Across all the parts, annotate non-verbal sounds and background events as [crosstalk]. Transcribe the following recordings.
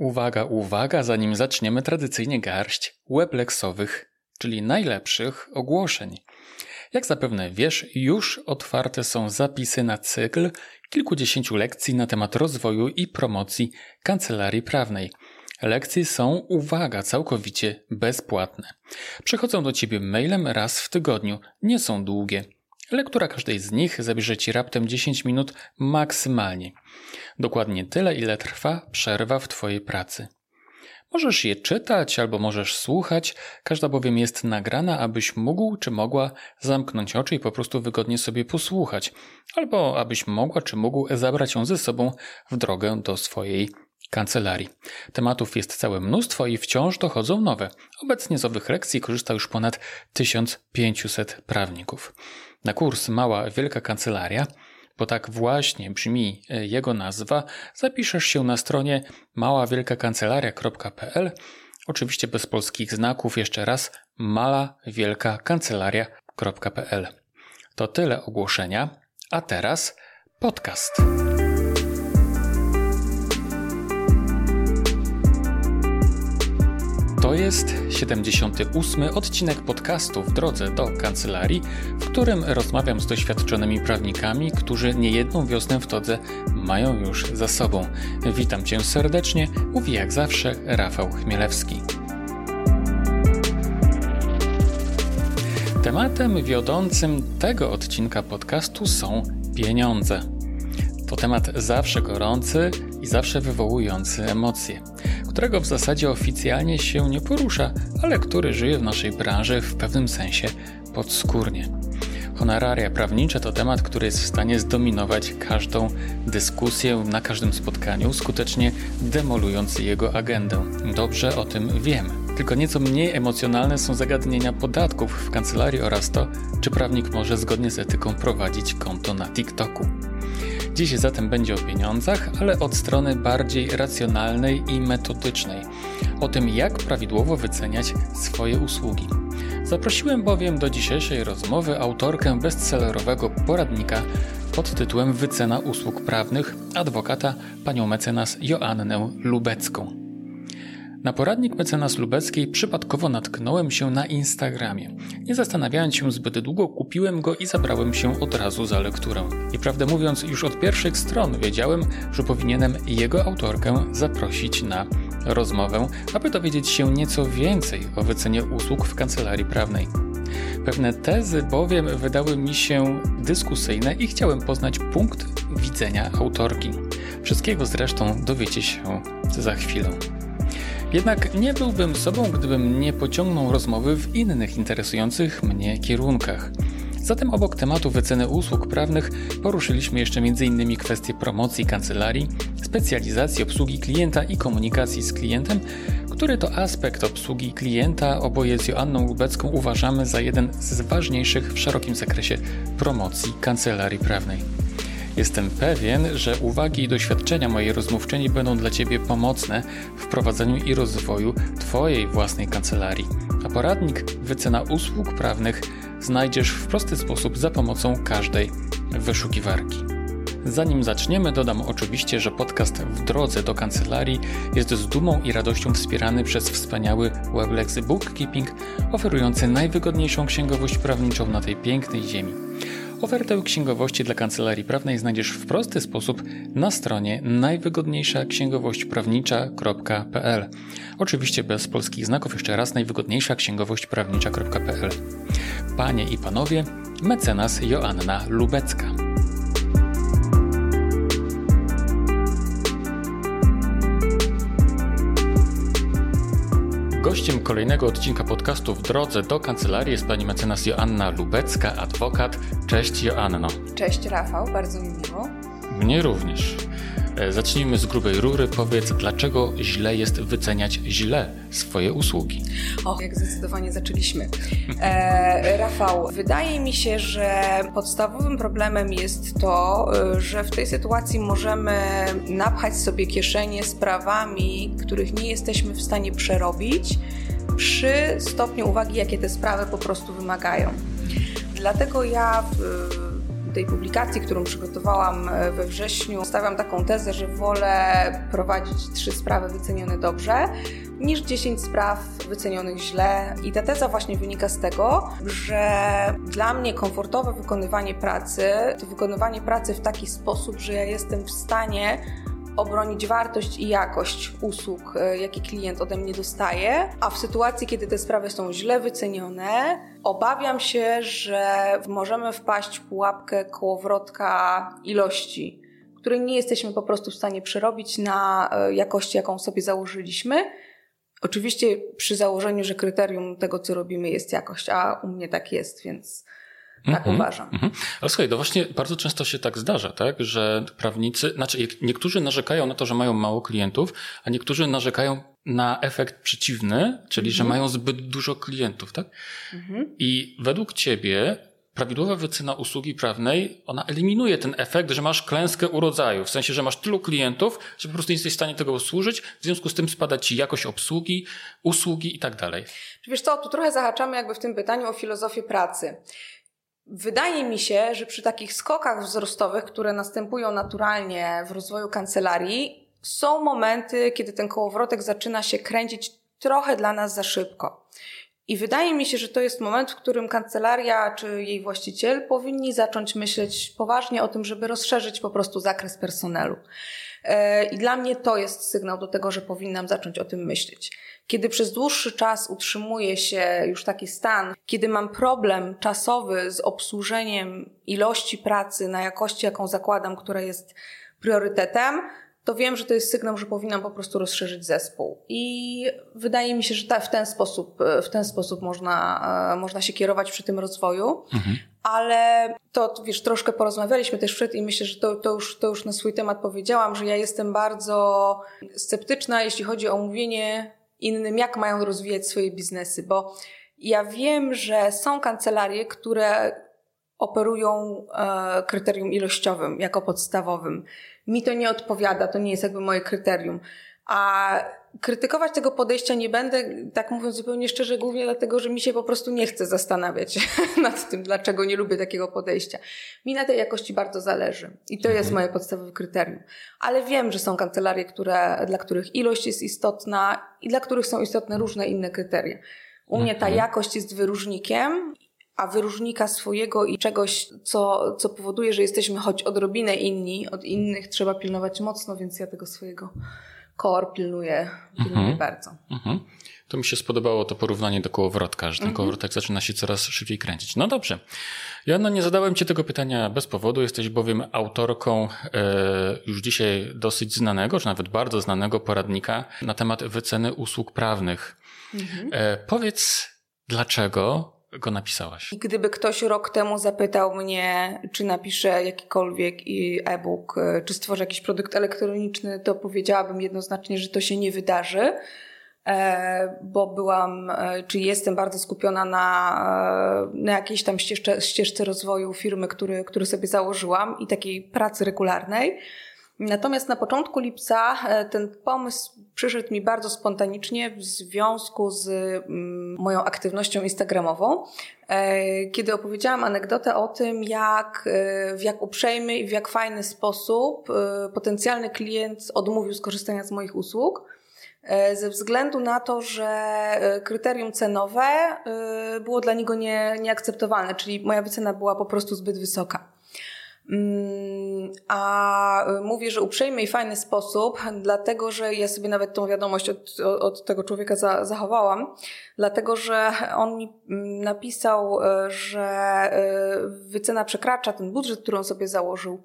Uwaga, uwaga, zanim zaczniemy tradycyjnie garść webleksowych, czyli najlepszych ogłoszeń. Jak zapewne wiesz, już otwarte są zapisy na cykl kilkudziesięciu lekcji na temat rozwoju i promocji kancelarii prawnej. Lekcje są, uwaga, całkowicie bezpłatne. Przychodzą do Ciebie mailem raz w tygodniu, nie są długie. Lektura każdej z nich zabierze Ci raptem 10 minut maksymalnie. Dokładnie tyle, ile trwa przerwa w Twojej pracy. Możesz je czytać albo możesz słuchać, każda bowiem jest nagrana, abyś mógł czy mogła zamknąć oczy i po prostu wygodnie sobie posłuchać, albo abyś mogła czy mógł zabrać ją ze sobą w drogę do swojej kancelarii. Tematów jest całe mnóstwo i wciąż dochodzą nowe. Obecnie z owych lekcji korzysta już ponad 1500 prawników. Na kurs Mała Wielka Kancelaria bo tak właśnie brzmi e, jego nazwa, zapiszesz się na stronie maławielkakancelaria.pl, oczywiście bez polskich znaków, jeszcze raz malawielkakancelaria.pl. To tyle ogłoszenia, a teraz podcast. To jest 78. odcinek podcastu w drodze do kancelarii, w którym rozmawiam z doświadczonymi prawnikami, którzy niejedną wiosnę w todze mają już za sobą. Witam Cię serdecznie, mówi jak zawsze Rafał Chmielewski. Tematem wiodącym tego odcinka podcastu są pieniądze. To temat zawsze gorący i zawsze wywołujący emocje którego w zasadzie oficjalnie się nie porusza, ale który żyje w naszej branży w pewnym sensie podskórnie. Honoraria prawnicze to temat, który jest w stanie zdominować każdą dyskusję na każdym spotkaniu, skutecznie demolując jego agendę. Dobrze o tym wiemy. Tylko nieco mniej emocjonalne są zagadnienia podatków w kancelarii oraz to, czy prawnik może zgodnie z etyką prowadzić konto na TikToku. Dziś zatem będzie o pieniądzach, ale od strony bardziej racjonalnej i metodycznej. O tym, jak prawidłowo wyceniać swoje usługi. Zaprosiłem bowiem do dzisiejszej rozmowy autorkę bestsellerowego poradnika pod tytułem Wycena usług prawnych, adwokata panią mecenas Joannę Lubecką. Na poradnik mecenas Lubeckiej przypadkowo natknąłem się na Instagramie. Nie zastanawiając się zbyt długo, kupiłem go i zabrałem się od razu za lekturę. I prawdę mówiąc, już od pierwszych stron wiedziałem, że powinienem jego autorkę zaprosić na rozmowę, aby dowiedzieć się nieco więcej o wycenie usług w kancelarii prawnej. Pewne tezy bowiem wydały mi się dyskusyjne i chciałem poznać punkt widzenia autorki. Wszystkiego zresztą dowiecie się za chwilę. Jednak nie byłbym sobą, gdybym nie pociągnął rozmowy w innych interesujących mnie kierunkach. Zatem obok tematu wyceny usług prawnych poruszyliśmy jeszcze m.in. kwestie promocji kancelarii, specjalizacji obsługi klienta i komunikacji z klientem, który to aspekt obsługi klienta oboje z Joanną Lubecką uważamy za jeden z ważniejszych w szerokim zakresie promocji kancelarii prawnej. Jestem pewien, że uwagi i doświadczenia mojej rozmówczyni będą dla Ciebie pomocne w prowadzeniu i rozwoju Twojej własnej kancelarii. A poradnik Wycena usług prawnych znajdziesz w prosty sposób za pomocą każdej wyszukiwarki. Zanim zaczniemy, dodam oczywiście, że podcast w drodze do kancelarii jest z dumą i radością wspierany przez wspaniały Weblex Bookkeeping, oferujący najwygodniejszą księgowość prawniczą na tej pięknej ziemi. Ofertę księgowości dla kancelarii prawnej znajdziesz w prosty sposób na stronie najwygodniejsza księgowość prawnicza.pl. Oczywiście bez polskich znaków, jeszcze raz najwygodniejsza księgowość prawnicza.pl. Panie i panowie, mecenas Joanna Lubecka. Gościem kolejnego odcinka podcastu w drodze do kancelarii jest pani mecenas Joanna Lubecka, adwokat. Cześć Joanno. Cześć Rafał, bardzo mi miło. Mnie również. E, zacznijmy z grubej rury. Powiedz, dlaczego źle jest wyceniać źle swoje usługi? O, jak zdecydowanie zaczęliśmy. E, Rafał, wydaje mi się, że podstawowym problemem jest to, e, że w tej sytuacji możemy napchać sobie kieszenie sprawami, których nie jesteśmy w stanie przerobić przy stopniu uwagi, jakie te sprawy po prostu wymagają. Dlatego ja tej publikacji, którą przygotowałam e, we wrześniu, stawiam taką tezę, że wolę prowadzić trzy sprawy wycenione dobrze, niż 10 spraw wycenionych źle. I ta teza właśnie wynika z tego, że dla mnie komfortowe wykonywanie pracy to wykonywanie pracy w taki sposób, że ja jestem w stanie obronić wartość i jakość usług, e, jakie klient ode mnie dostaje, a w sytuacji, kiedy te sprawy są źle wycenione, obawiam się, że możemy wpaść w pułapkę kołowrotka ilości, której nie jesteśmy po prostu w stanie przerobić na e, jakości, jaką sobie założyliśmy. Oczywiście przy założeniu, że kryterium tego, co robimy, jest jakość, a u mnie tak jest, więc tak mm -hmm, uważam. Mm -hmm. Ale słuchaj, to właśnie bardzo często się tak zdarza, tak, że prawnicy, znaczy niektórzy narzekają na to, że mają mało klientów, a niektórzy narzekają na efekt przeciwny, czyli -hmm. że mhm. mają zbyt dużo klientów, tak? Mhm. I według ciebie prawidłowa wycena usługi prawnej, ona eliminuje ten efekt, że masz klęskę urodzaju, w sensie, że masz tylu klientów, że po prostu nie jesteś w stanie tego usłużyć, w związku z tym spada ci jakość obsługi, usługi i tak dalej. Wiesz co, tu trochę zahaczamy jakby w tym pytaniu o filozofię pracy. Wydaje mi się, że przy takich skokach wzrostowych, które następują naturalnie w rozwoju kancelarii, są momenty, kiedy ten kołowrotek zaczyna się kręcić trochę dla nas za szybko. I wydaje mi się, że to jest moment, w którym kancelaria czy jej właściciel powinni zacząć myśleć poważnie o tym, żeby rozszerzyć po prostu zakres personelu. E, I dla mnie to jest sygnał do tego, że powinnam zacząć o tym myśleć. Kiedy przez dłuższy czas utrzymuje się już taki stan, kiedy mam problem czasowy z obsłużeniem ilości pracy na jakości, jaką zakładam, która jest priorytetem, to wiem, że to jest sygnał, że powinnam po prostu rozszerzyć zespół. I wydaje mi się, że w ten sposób, w ten sposób można, e, można się kierować przy tym rozwoju. Mhm. Ale to, wiesz, troszkę porozmawialiśmy też przed i myślę, że to, to, już, to już na swój temat powiedziałam, że ja jestem bardzo sceptyczna, jeśli chodzi o mówienie innym, jak mają rozwijać swoje biznesy, bo ja wiem, że są kancelarie, które operują e, kryterium ilościowym jako podstawowym. Mi to nie odpowiada, to nie jest jakby moje kryterium. A krytykować tego podejścia nie będę, tak mówiąc zupełnie szczerze, głównie dlatego, że mi się po prostu nie chce zastanawiać [laughs] nad tym, dlaczego nie lubię takiego podejścia. Mi na tej jakości bardzo zależy i to jest mhm. moje podstawowe kryterium. Ale wiem, że są kancelarie, które, dla których ilość jest istotna i dla których są istotne różne inne kryteria. U mnie ta mhm. jakość jest wyróżnikiem a wyróżnika swojego i czegoś, co, co powoduje, że jesteśmy choć odrobinę inni od innych, trzeba pilnować mocno, więc ja tego swojego core pilnuję, pilnuję mhm. bardzo. Mhm. To mi się spodobało to porównanie do kołowrotka, że ten mhm. kołowrotek zaczyna się coraz szybciej kręcić. No dobrze. Joanna, nie zadałem Ci tego pytania bez powodu. Jesteś bowiem autorką e, już dzisiaj dosyć znanego, czy nawet bardzo znanego poradnika na temat wyceny usług prawnych. Mhm. E, powiedz, dlaczego go napisałaś? I gdyby ktoś rok temu zapytał mnie, czy napiszę jakikolwiek e-book, e, czy stworzę jakiś produkt elektroniczny, to powiedziałabym jednoznacznie, że to się nie wydarzy, e, bo byłam, e, czy jestem bardzo skupiona na, na jakiejś tam ścieżce, ścieżce rozwoju firmy, który, który sobie założyłam i takiej pracy regularnej. Natomiast na początku lipca e, ten pomysł przyszedł mi bardzo spontanicznie w związku z mm, moją aktywnością instagramową, e, kiedy opowiedziałam anegdotę o tym, jak e, w jak uprzejmy i w jak fajny sposób potencjalny klient odmówił skorzystania z moich usług ze względu na to, że kryterium cenowe było dla niego nie, nieakceptowalne, czyli moja wycena była po prostu zbyt wysoka. Mm, a mówię, że uprzejmy i fajny sposób, dlatego że ja sobie nawet tą wiadomość od, od tego człowieka za, zachowałam, dlatego że on mi mm, napisał, e, że e, wycena przekracza ten budżet, który on sobie założył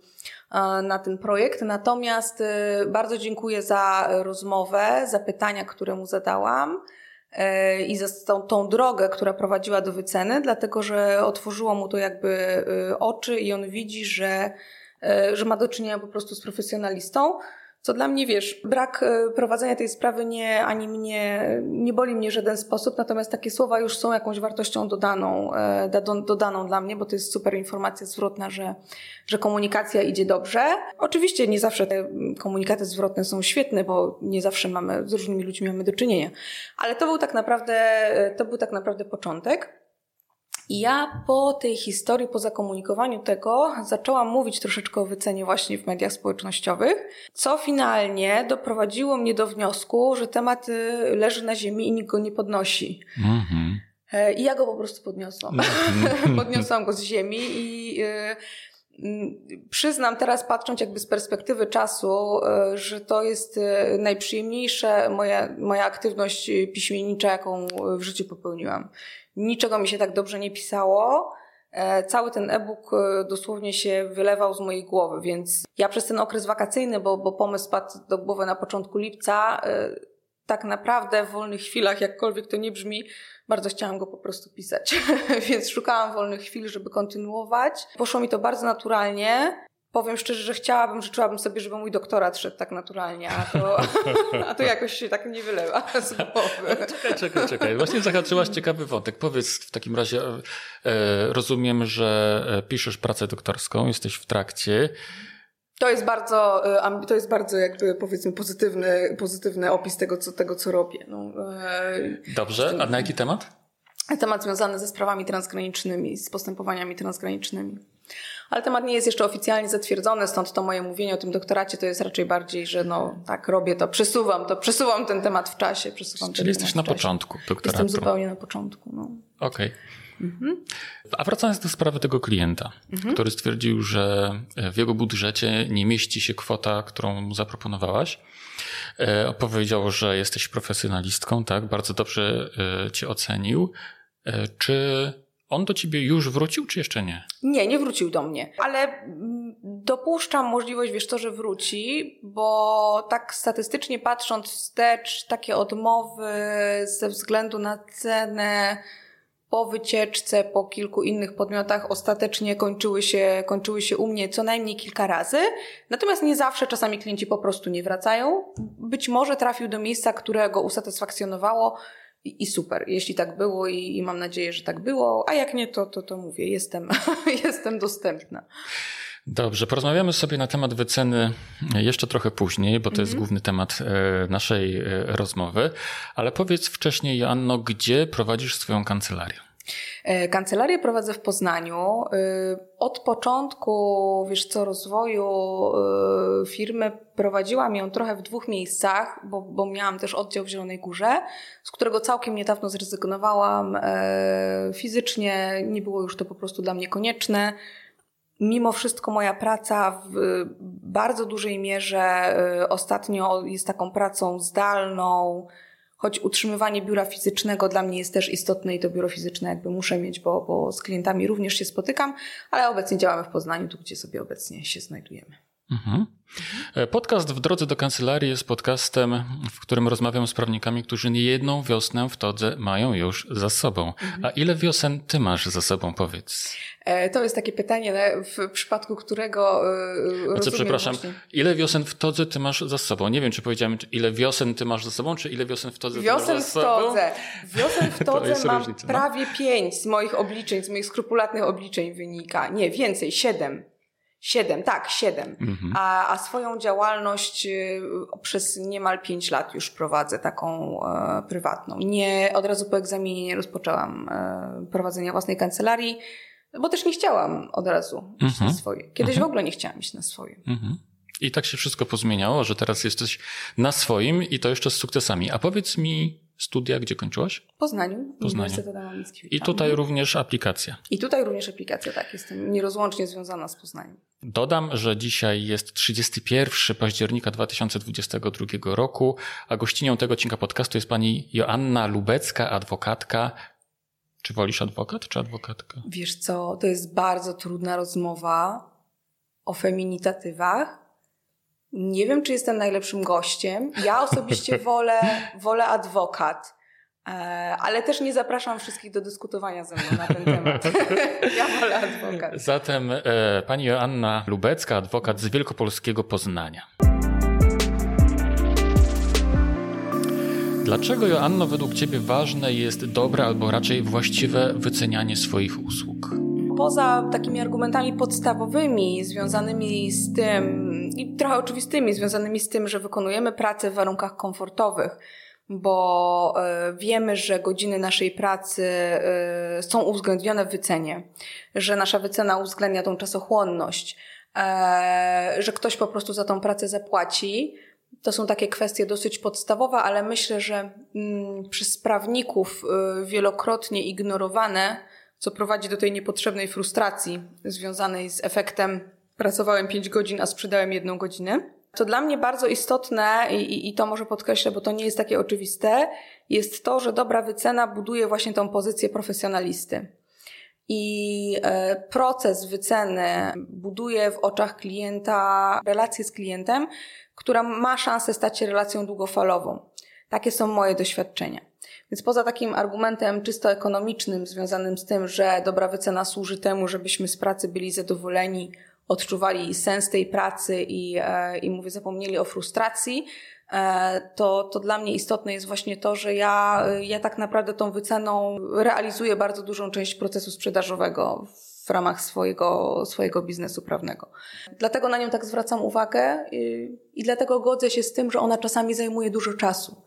na ten projekt. Natomiast bardzo dziękuję za rozmowę, za pytania, które mu zadałam i za tą, tą drogę, która prowadziła do wyceny, dlatego że otworzyło mu to jakby y, oczy i on widzi, że, y, że ma do czynienia po prostu z profesjonalistą. Co dla mnie, wiesz, brak y, prowadzenia tej sprawy nie, ani mnie, nie boli mnie w żaden sposób, natomiast takie słowa już są jakąś wartością dodaną, dodaną dla mnie, bo to jest super informacja zwrotna, że, że komunikacja idzie dobrze. Oczywiście nie zawsze te komunikaty zwrotne są świetne, bo nie zawsze mamy, z różnymi ludźmi mamy do czynienia. Ale to był tak naprawdę, to był tak naprawdę początek. I ja po tej historii, po zakomunikowaniu tego, zaczęłam mówić troszeczkę o wycenie właśnie w mediach społecznościowych, co finalnie doprowadziło mnie do wniosku, że temat y, leży na ziemi i nikt go nie podnosi. Mhm. E, I ja go po prostu podniosłam. Mhm. [laughs] Podniosłam go z ziemi i y, mm, Przyznam teraz, patrząc jakby z perspektywy czasu, y, że to jest najprzyjemniejsza moja, moja aktywność piśmiennicza, jaką w życiu popełniłam niczego mi się tak dobrze nie pisało. E, cały ten e-book e, dosłownie się wylewał z mojej głowy, więc ja przez ten okres wakacyjny, bo, bo pomysł padł do głowy na początku lipca, e, tak naprawdę w wolnych chwilach, jakkolwiek to nie brzmi, bardzo chciałam go po prostu pisać. [laughs] Więc szukałam wolnych chwil, żeby kontynuować. Poszło mi to bardzo naturalnie powiem szczerze, że chciałabym, życzyłabym sobie, żeby mój doktorat szedł tak naturalnie, a to, a to jakoś się tak nie wylewa z głowy. Czekaj, czekaj, czekaj. Właśnie zahaczyłaś ciekawy wątek. Powiedz w takim razie, e, rozumiem, że e, piszesz pracę doktorską, jesteś w trakcie. To jest bardzo, e, to jest bardzo jakby powiedzmy pozytywny, pozytywny opis tego, co, tego, co robię. No, Dobrze, a na jaki temat? Temat związany ze sprawami transgranicznymi, z postępowaniami transgranicznymi. Ale temat nie jest jeszcze oficjalnie zatwierdzony, stąd to moje mówienie o tym doktoracie to jest raczej bardziej, że no tak robię to, przesuwam to, przesuwam ten temat w czasie. Przesuwam Czyli jesteś na początku doktoratu. Jestem zupełnie na początku. No. Okej. Okay. Mhm. A wracając do sprawy tego klienta, mhm. który stwierdził, że w jego budżecie nie mieści się kwota, którą mu zaproponowałaś. E, opowiedział, że jesteś profesjonalistką, tak? Bardzo dobrze e, cię ocenił. E, czy on do ciebie już wrócił, czy jeszcze nie? Nie, nie wrócił do mnie, ale mm, dopuszczam możliwość, wiesz to, że wróci, bo tak statystycznie patrząc wstecz, takie odmowy ze względu na cenę po wycieczce, po kilku innych podmiotach ostatecznie kończyły się, kończyły się u mnie co najmniej kilka razy. Natomiast nie zawsze, czasami klienci po prostu nie wracają. Być może trafił do miejsca, które go usatysfakcjonowało, i, super, jeśli tak było i, i, mam nadzieję, że tak było, a jak nie, to, to, to mówię, jestem, [laughs] jestem dostępna. Dobrze, porozmawiamy sobie na temat wyceny jeszcze trochę później, bo to jest mhm. główny temat e, naszej e, rozmowy. Ale powiedz wcześniej, Joanno, gdzie prowadzisz swoją kancelarię? E, kancelarię prowadzę w Poznaniu. E, od początku, wiesz co, rozwoju e, firmy prowadziłam ją trochę w dwóch miejscach, bo, bo miałam też oddział w Zielonej Górze, z którego całkiem niedawno zrezygnowałam. Fizycznie nie było już to po prostu dla mnie konieczne. Mimo wszystko moja praca w bardzo dużej mierze ostatnio jest taką pracą zdalną, choć utrzymywanie biura fizycznego dla mnie jest też istotne i to biuro fizyczne jakby muszę mieć, bo, bo z klientami również się spotykam, ale obecnie działamy w Poznaniu, tu gdzie sobie obecnie się znajdujemy. Mhm. Podcast w drodze do kancelarii jest podcastem, w którym rozmawiam z prawnikami, którzy nie jedną wiosnę w todze mają już za sobą. A ile wiosen ty masz za sobą, powiedz? E, to jest takie pytanie, w przypadku którego. E, znaczy, przepraszam, właśnie... ile wiosen w todze ty masz za sobą? Nie wiem, czy powiedziałem, ile wiosen ty masz za sobą, czy ile wiosen w todze wiosen ty masz za sobą? Wiosen w todze. Wiosen w [laughs] todze mam różnica, no? prawie pięć z moich obliczeń, z moich skrupulatnych obliczeń wynika. Nie, więcej, siedem. Siedem, tak, siedem. Mhm. A, a swoją działalność y, przez niemal pięć lat już prowadzę taką e, prywatną. Nie od razu po egzaminie nie rozpoczęłam e, prowadzenia własnej kancelarii, bo też nie chciałam od razu mhm. iść na mhm. swoje. Kiedyś mhm. w ogóle nie chciałam iść na swoje. Mhm. I tak się wszystko pozmieniało, że teraz jesteś na swoim i to jeszcze z sukcesami. A powiedz mi, studia gdzie kończyłaś? Poznaniu. Poznaniu. I tutaj również aplikacja. I tutaj również aplikacja, tak. Jestem nierozłącznie związana z Poznaniem. Dodam, że dzisiaj jest 31 października 2022 roku, a gościnią tego odcinka podcastu jest pani Joanna Lubecka, adwokatka. Czy wolisz adwokat, czy adwokatka? Wiesz co, to jest bardzo trudna rozmowa o feminitatywach. Nie wiem, czy jestem najlepszym gościem. Ja osobiście [laughs] wolę, wolę adwokat. E, ale też nie zapraszam wszystkich do dyskutowania ze mną na ten temat. [laughs] ja wolę adwokat. Zatem e, pani Joanna Lubecka, adwokat z Wielkopolskiego Poznania. Dlaczego, Joanno, według Ciebie ważne jest dobre albo raczej właściwe wycenianie swoich usług? Poza takimi argumentami podstawowymi związanymi z tym i trochę oczywistymi, związanymi z tym, że wykonujemy pracę w warunkach komfortowych, bo e, wiemy, że godziny naszej pracy e, są uwzględnione w wycenie, że nasza wycena uwzględnia tą czasochłonność, e, że ktoś po prostu za tą pracę zapłaci. To są takie kwestie dosyć podstawowe, ale myślę, że mm, przez prawników wielokrotnie ignorowane, co prowadzi do tej niepotrzebnej frustracji związanej z efektem pracowałem 5 godzin, a sprzedałem jedną godzinę. To dla mnie bardzo istotne i, i to może podkreślę, bo to nie jest takie oczywiste, jest to, że dobra wycena buduje właśnie tą pozycję profesjonalisty. I e, proces wyceny buduje w oczach klienta relację z klientem, która ma szansę stać się relacją długofalową. Takie są moje doświadczenia. Więc poza takim argumentem czysto ekonomicznym, związanym z tym, że dobra wycena służy temu, żebyśmy z pracy byli zadowoleni, odczuwali sens tej pracy i, e, i mówię, zapomnieli o frustracji, e, to, to dla mnie istotne jest właśnie to, że ja, ja tak naprawdę tą wyceną realizuję bardzo dużą część procesu sprzedażowego w ramach swojego, swojego biznesu prawnego. Dlatego na nią tak zwracam uwagę i, i dlatego godzę się z tym, że ona czasami zajmuje dużo czasu.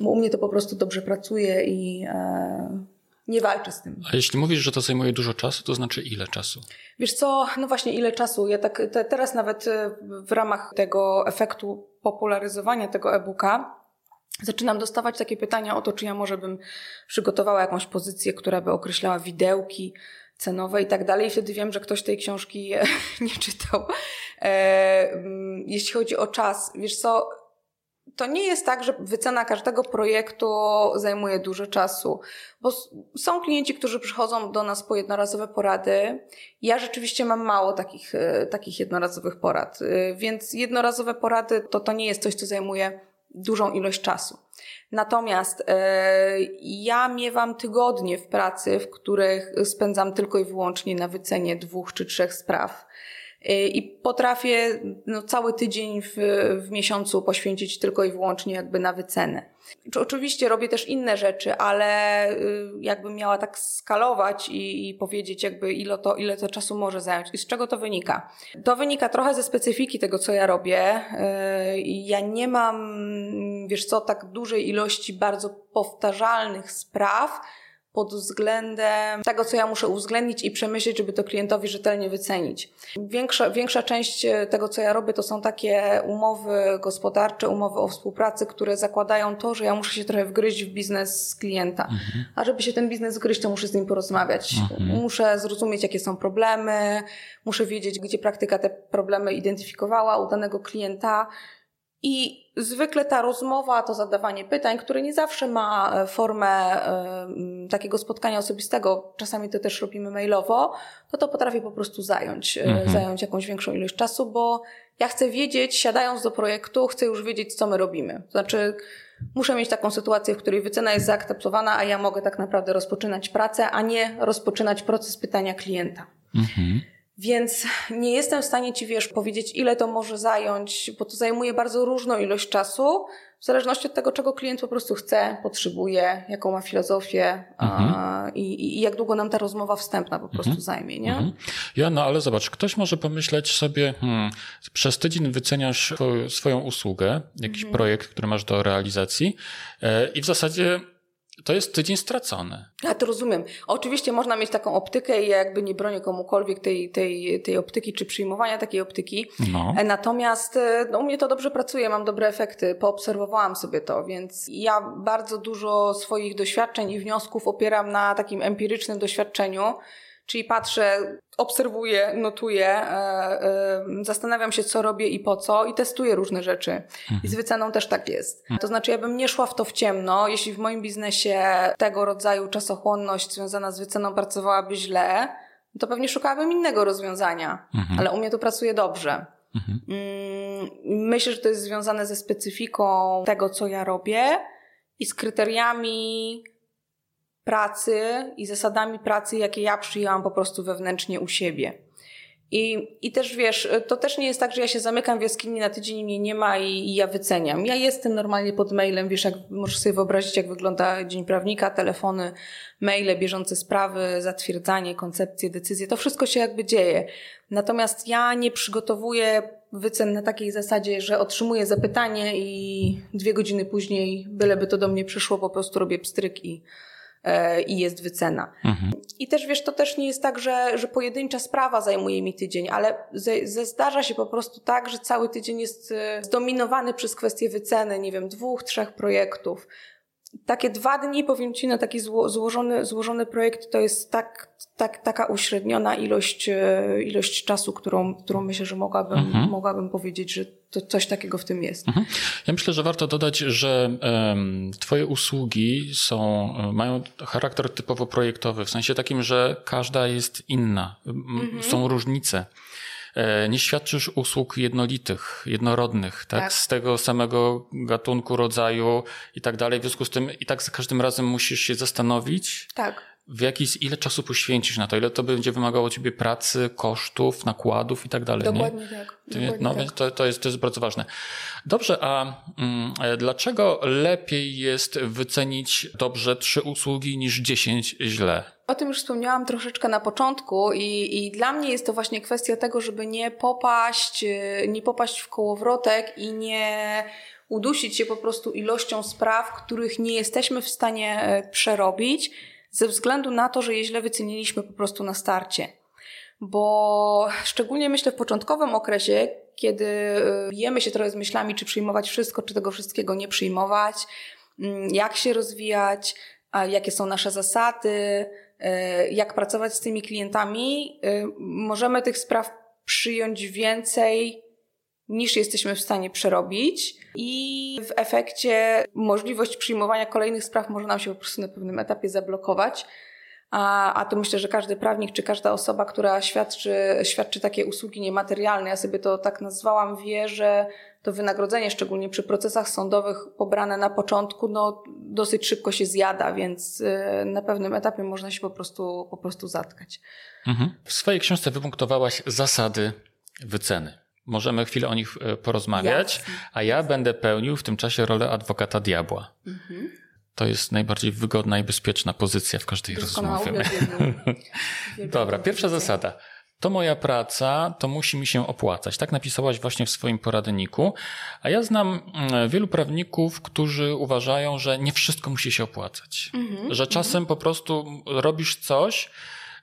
Bo u mnie to po prostu dobrze pracuje i, e, nie walczę z tym. A jeśli mówisz, że to zajmuje dużo czasu, to znaczy ile czasu? Wiesz co, no właśnie ile czasu. Ja tak te, teraz nawet e, w ramach tego efektu popularyzowania tego e-booka zaczynam dostawać takie pytania o to, czy ja może bym przygotowała jakąś pozycję, która by określała widełki cenowe i tak dalej. I wtedy wiem, że ktoś tej książki [laughs] nie czytał. E, mm, jeśli chodzi o czas, wiesz co, to nie jest tak, że wycena każdego projektu zajmuje dużo czasu, bo są klienci, którzy przychodzą do nas po jednorazowe porady. Ja rzeczywiście mam mało takich, e, takich jednorazowych porad, e, więc jednorazowe porady to, to nie jest coś, co zajmuje dużą ilość czasu. Natomiast e, ja miewam tygodnie w pracy, w których spędzam tylko i wyłącznie na wycenie dwóch czy trzech spraw. Y, I potrafię no, cały tydzień w, w miesiącu poświęcić tylko i wyłącznie jakby na wycenę. Oczywiście robię też inne rzeczy, ale y, jakbym miała tak skalować i, i, powiedzieć jakby ile to, ile to czasu może zająć i z czego to wynika. To wynika trochę ze specyfiki tego, co ja robię. Y, ja nie mam, wiesz co, tak dużej ilości bardzo powtarzalnych spraw, pod względem tego, co ja muszę uwzględnić i przemyśleć, żeby to klientowi rzetelnie wycenić. Większa, większa część e, tego, co ja robię, to są takie umowy gospodarcze, umowy o współpracy, które zakładają to, że ja muszę się trochę wgryźć w biznes klienta. Mhm. A żeby się ten biznes wgryźć, to muszę z nim porozmawiać. Mhm. Muszę zrozumieć, jakie są problemy, muszę wiedzieć, gdzie praktyka te problemy identyfikowała u danego klienta i zwykle ta rozmowa, to zadawanie pytań, które nie zawsze ma e, formę e, takiego spotkania osobistego, czasami to też robimy mailowo, to to potrafi po prostu zająć, e, mhm. zająć jakąś większą ilość czasu, bo ja chcę wiedzieć, siadając do projektu, chcę już wiedzieć, co my robimy. To znaczy, muszę mieć taką sytuację, w której wycena jest zaakceptowana, a ja mogę tak naprawdę rozpoczynać pracę, a nie rozpoczynać proces pytania klienta. Mhm. Więc nie jestem w stanie Ci, wiesz, powiedzieć, ile to może zająć, bo to zajmuje bardzo różną ilość czasu, w zależności od tego, czego klient po prostu chce, potrzebuje, jaką ma filozofię mhm. a, i, i, jak długo nam ta rozmowa wstępna po prostu mhm. zajmie, nie? Mhm. Ja, no ale zobacz, ktoś może pomyśleć sobie, hmm, przez tydzień wyceniasz swoją usługę, jakiś mhm. projekt, który masz do realizacji e, i w zasadzie to jest tydzień stracony. Ja to rozumiem. Oczywiście można mieć taką optykę i ja jakby nie bronię komukolwiek tej, tej, tej optyki czy przyjmowania takiej optyki. No. E, natomiast e, no, u mnie to dobrze pracuje, mam dobre efekty, poobserwowałam sobie to, więc ja bardzo dużo swoich doświadczeń i wniosków opieram na takim empirycznym doświadczeniu. Czyli patrzę, obserwuję, notuję, e, e, zastanawiam się, co robię i po co i testuję różne rzeczy. Mhm. I z wyceną też tak jest. Mhm. To znaczy, ja bym nie szła w to w ciemno, jeśli w moim biznesie tego rodzaju czasochłonność związana z wyceną pracowałaby źle, to pewnie szukałabym innego rozwiązania. Mhm. Ale u mnie to pracuje dobrze. Mhm. Mm, myślę, że to jest związane ze specyfiką tego, co ja robię i z kryteriami pracy i zasadami pracy, jakie ja przyjęłam po prostu wewnętrznie u siebie. I, I też wiesz, to też nie jest tak, że ja się zamykam w jaskini na tydzień mnie nie ma i, i, ja wyceniam. Ja jestem normalnie pod mailem, wiesz, jak możesz sobie wyobrazić, jak wygląda dzień prawnika, telefony, maile, bieżące sprawy, zatwierdzanie, koncepcje, decyzje, to wszystko się jakby dzieje. Natomiast ja nie przygotowuję wycen na takiej zasadzie, że otrzymuję zapytanie i dwie godziny później, byleby to do mnie przyszło, po prostu robię pstryk i, i jest wycena. Mhm. I też wiesz, to też nie jest tak, że, że pojedyncza sprawa zajmuje mi tydzień, ale ze, ze zdarza się po prostu tak, że cały tydzień jest e, zdominowany przez kwestię wyceny, nie wiem, dwóch, trzech projektów takie dwa dni, powiem Ci, na taki zło, złożony, złożony projekt to jest tak, tak, taka uśredniona ilość, e, ilość czasu, którą, którą myślę, że mogłabym, mhm. mogłabym powiedzieć, że to coś takiego w tym jest. Mhm. Ja myślę, że warto dodać, że um, Twoje usługi są, e, mają charakter typowo projektowy, w sensie takim, że każda jest inna. Mhm. Są różnice. E, nie świadczysz usług jednolitych, jednorodnych, tak? tak? Z tego samego gatunku, rodzaju i tak dalej. W związku z tym i tak za każdym razem musisz się zastanowić. Tak w jakiś, ile czasu poświęcisz na to, ile to będzie wymagało ciebie pracy, kosztów, nakładów i tak dalej. Dokładnie nie? tak. Dokładnie no, tak. To, to, jest, to jest bardzo ważne. Dobrze, a mm, dlaczego lepiej jest wycenić dobrze trzy usługi niż dziesięć źle? O tym już wspomniałam troszeczkę na początku i, i dla mnie jest to właśnie kwestia tego, żeby nie popaść, nie popaść w kołowrotek i nie udusić się po prostu ilością spraw, których nie jesteśmy w stanie e, przerobić, ze względu na to, że je źle wyceniliśmy po prostu na starcie. Bo szczególnie myślę w początkowym okresie, kiedy y, bijemy się trochę z myślami, czy przyjmować wszystko, czy tego wszystkiego nie przyjmować, mm, jak się rozwijać, jakie są nasze zasady, y, jak pracować z tymi klientami, y, możemy tych spraw przyjąć więcej niż jesteśmy w stanie przerobić i w efekcie możliwość przyjmowania kolejnych spraw może nam się po prostu na pewnym etapie zablokować. A, a to myślę, że każdy prawnik czy każda osoba, która świadczy, świadczy takie usługi niematerialne, ja sobie to tak nazwałam, wie, że to wynagrodzenie, szczególnie przy procesach sądowych pobrane na początku, no dosyć szybko się zjada, więc y, na pewnym etapie można się po prostu, po prostu zatkać. Mhm. W swojej książce wypunktowałaś zasady wyceny. Możemy chwilę o nich e, porozmawiać, Jasne. a ja będę pełnił w tym czasie rolę adwokata diabła. Mhm. To jest najbardziej wygodna i bezpieczna pozycja w każdej rozmowie. [laughs] Dobra, pierwsza zasada. To moja praca, to musi mi się opłacać. Tak napisałaś właśnie w swoim poradniku. A ja znam mm, wielu prawników, którzy uważają, że nie wszystko musi się opłacać. Mhm. Że czasem po prostu robisz coś,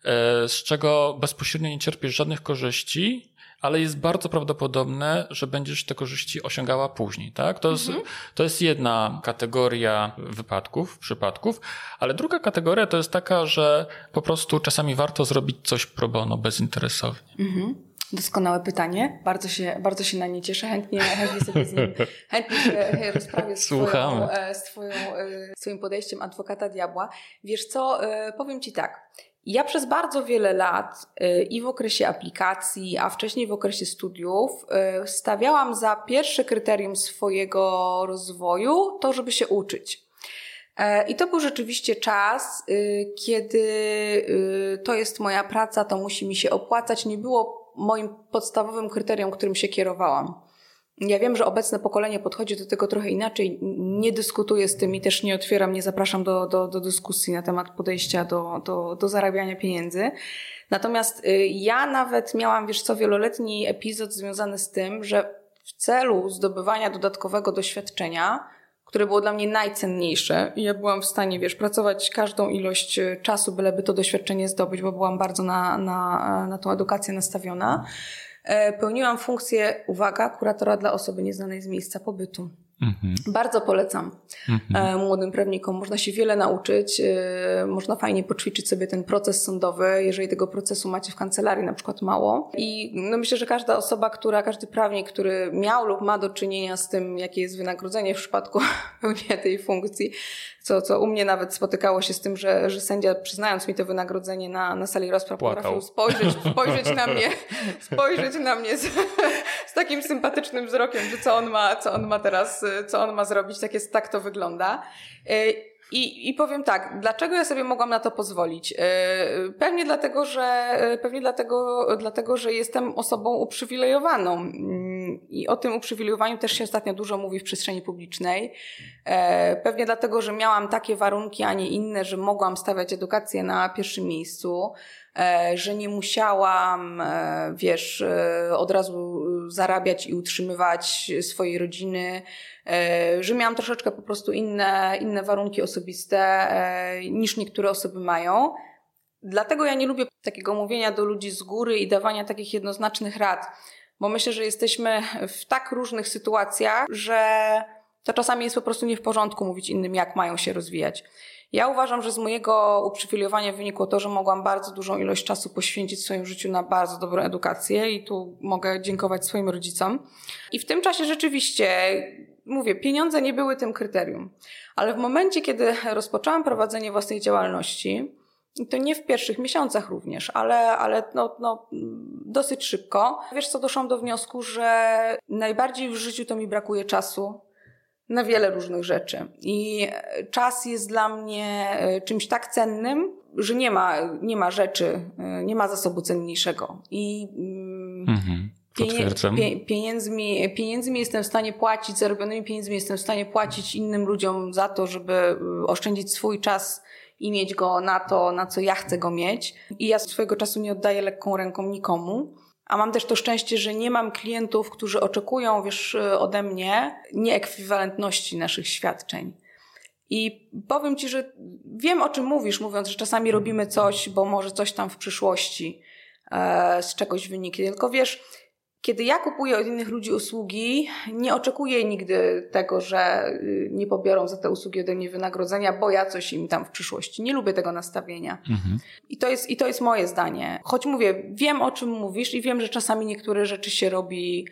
e, z czego bezpośrednio nie cierpisz żadnych korzyści, ale jest bardzo prawdopodobne, że będziesz te korzyści osiągała później, tak? To, mhm. jest, to jest jedna kategoria wypadków, przypadków, ale druga kategoria to jest taka, że po prostu czasami warto zrobić coś pro bono, bezinteresownie. Mhm. Doskonałe pytanie. Bardzo się, bardzo się na nie cieszę. Chętnie, chętnie sobie z nim, [laughs] chętnie się rozprawię z, twoją, e, z, twoją, e, z twoim podejściem adwokata diabła. Wiesz co, e, powiem ci tak. Ja przez bardzo wiele lat y, i w okresie aplikacji, a wcześniej w okresie studiów y, stawiałam za pierwsze kryterium swojego rozwoju to, żeby się uczyć. E, I to był rzeczywiście czas, y, kiedy to jest moja praca, to musi mi się opłacać. Nie było moim podstawowym kryterium, którym się kierowałam. Ja wiem, że obecne pokolenie podchodzi do tego trochę inaczej. Nie dyskutuję z tym i też nie otwieram, nie zapraszam do, do, do dyskusji na temat podejścia do, do, do zarabiania pieniędzy. Natomiast y, ja nawet miałam, wiesz co, wieloletni epizod związany z tym, że w celu zdobywania dodatkowego doświadczenia, które było dla mnie najcenniejsze, ja byłam w stanie, wiesz, pracować każdą ilość y, czasu, byleby to doświadczenie zdobyć, bo byłam bardzo na, na, na tą edukację nastawiona pełniłam funkcję, uwaga, kuratora dla osoby nieznanej z miejsca pobytu. Mhm. Bardzo polecam mhm. E, młodym prawnikom. Można się wiele nauczyć, e, można fajnie poćwiczyć sobie ten proces sądowy, jeżeli tego procesu macie w kancelarii na przykład mało. I no myślę, że każda osoba, która, każdy prawnik, który miał lub ma do czynienia z tym, jakie jest wynagrodzenie w przypadku [laughs] pełnienia tej funkcji, co, co u mnie nawet spotykało się z tym, że, że sędzia przyznając mi to wynagrodzenie na, na sali rozpraw potrafił spojrzeć, spojrzeć na mnie, [laughs] spojrzeć na mnie z, z takim sympatycznym wzrokiem, że co on ma, co on ma teraz, co on ma zrobić, tak, jest, tak to wygląda. I, I powiem tak, dlaczego ja sobie mogłam na to pozwolić? Y, pewnie dlatego, że, y, pewnie dlatego, dlatego, że jestem osobą uprzywilejowaną. Mm, I o tym uprzywilejowaniu też się ostatnio dużo mówi w przestrzeni publicznej. Pewnie dlatego, że miałam takie warunki, a nie inne, że mogłam stawiać edukację na pierwszym miejscu. E, że nie musiałam, e, wiesz, e, od razu zarabiać i utrzymywać swojej rodziny, że miałam troszeczkę po prostu inne, inne warunki osobiste niż niektóre osoby mają. Dlatego ja nie lubię takiego mówienia do ludzi z góry i dawania takich jednoznacznych rad, bo myślę, że jesteśmy w tak różnych sytuacjach, że to czasami jest po prostu nie w porządku mówić innym, jak mają się rozwijać. Ja uważam, że z mojego uprzywilejowania wynikło to, że mogłam bardzo dużą ilość czasu poświęcić w swoim życiu na bardzo dobrą edukację i tu mogę dziękować swoim rodzicom. I w tym czasie rzeczywiście, mówię, pieniądze nie były tym kryterium. Ale w momencie, kiedy rozpoczęłam prowadzenie własnej działalności, i to nie w pierwszych miesiącach również, ale, ale no, no, dosyć szybko. Wiesz co, doszłam do wniosku, że najbardziej w życiu to mi brakuje czasu na wiele różnych rzeczy. I czas jest dla mnie e, czymś tak cennym, że nie ma, nie ma rzeczy, e, nie ma zasobu cenniejszego. I mm, mhm. Potwierdzam. Pieniędzmi, pieniędzmi jestem w stanie płacić, zarobionymi pieniędzmi jestem w stanie płacić innym ludziom za to, żeby e, oszczędzić swój czas i mieć go na to, na co ja chcę go mieć. I ja swojego czasu nie oddaję lekką ręką nikomu. A mam też to szczęście, że nie mam klientów, którzy oczekują, wiesz, ode mnie nieekwiwalentności naszych świadczeń. I powiem Ci, że wiem o czym mówisz, mówiąc, że czasami robimy coś, bo może coś tam w przyszłości e, z czegoś wyniknie. Tylko wiesz, kiedy ja kupuję od innych ludzi usługi, nie oczekuję nigdy tego, że y, nie pobiorą za te usługi ode mnie wynagrodzenia, bo ja coś im tam w przyszłości. Nie lubię tego nastawienia. Mhm. I, to jest, I to jest moje zdanie. Choć mówię, wiem o czym mówisz i wiem, że czasami niektóre rzeczy się robi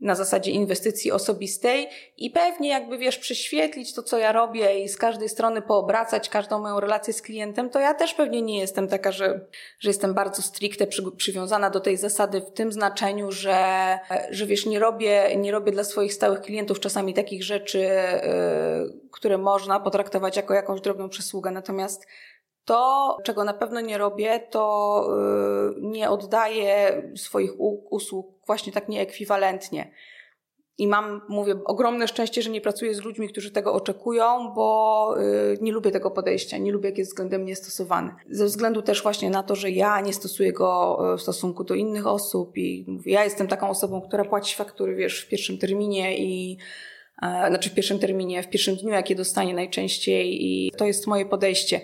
na zasadzie inwestycji osobistej i pewnie jakby wiesz, prześwietlić to, co ja robię i z każdej strony poobracać każdą moją relację z klientem, to ja też pewnie nie jestem taka, że, że jestem bardzo stricte przy, przywiązana do tej zasady w tym znaczeniu, że, że wiesz, nie robię, nie robię dla swoich stałych klientów czasami takich rzeczy, yy, które można potraktować jako jakąś drobną przysługę. Natomiast to, czego na pewno nie robię, to yy, nie oddaję swoich usług właśnie tak nieekwiwalentnie. I mam, mówię, ogromne szczęście, że nie pracuję z ludźmi, którzy tego oczekują, bo yy, nie lubię tego podejścia, nie lubię, jak jest względem mnie stosowany. Ze względu też właśnie na to, że ja nie stosuję go w stosunku do innych osób i mówię, ja jestem taką osobą, która płaci faktury, wiesz, w pierwszym terminie i e, znaczy w pierwszym terminie, w pierwszym dniu, jakie dostanie najczęściej i to jest moje podejście.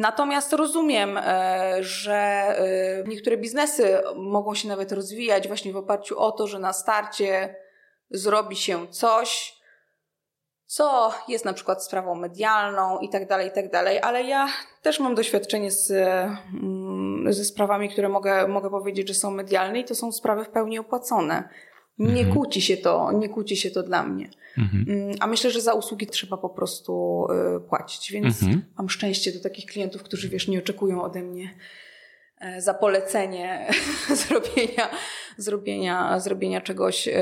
Natomiast rozumiem, e, że e, niektóre biznesy mogą się nawet rozwijać właśnie w oparciu o to, że na starcie zrobi się coś, co jest na przykład sprawą medialną i tak dalej, i tak dalej, ale ja też mam doświadczenie z, mm, ze sprawami, które mogę, mogę powiedzieć, że są medialne i to są sprawy w pełni opłacone. Nie mhm. kłóci się to, nie kłóci się to dla mnie. Mhm. Mm, a myślę, że za usługi trzeba po prostu y, płacić, więc mhm. mam szczęście do takich klientów, którzy wiesz, nie oczekują ode mnie e, za polecenie [laughs] zrobienia, zrobienia, zrobienia czegoś, e,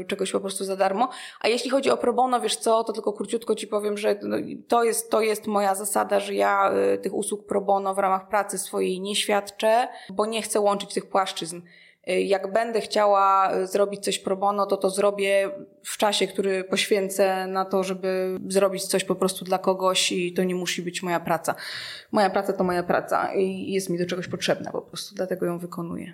y, czegoś po prostu za darmo. A jeśli chodzi o pro bono, wiesz co, to tylko króciutko ci powiem, że no, to jest, to jest moja zasada, że ja y, tych usług pro bono w ramach pracy swojej nie świadczę, bo nie chcę łączyć tych płaszczyzn. Y, jak będę chciała y, zrobić coś pro bono, to to zrobię w czasie, który poświęcę na to, żeby zrobić coś po prostu dla kogoś i to nie musi być moja praca. Moja praca to moja praca i jest mi do czegoś potrzebna po prostu, dlatego ją wykonuję.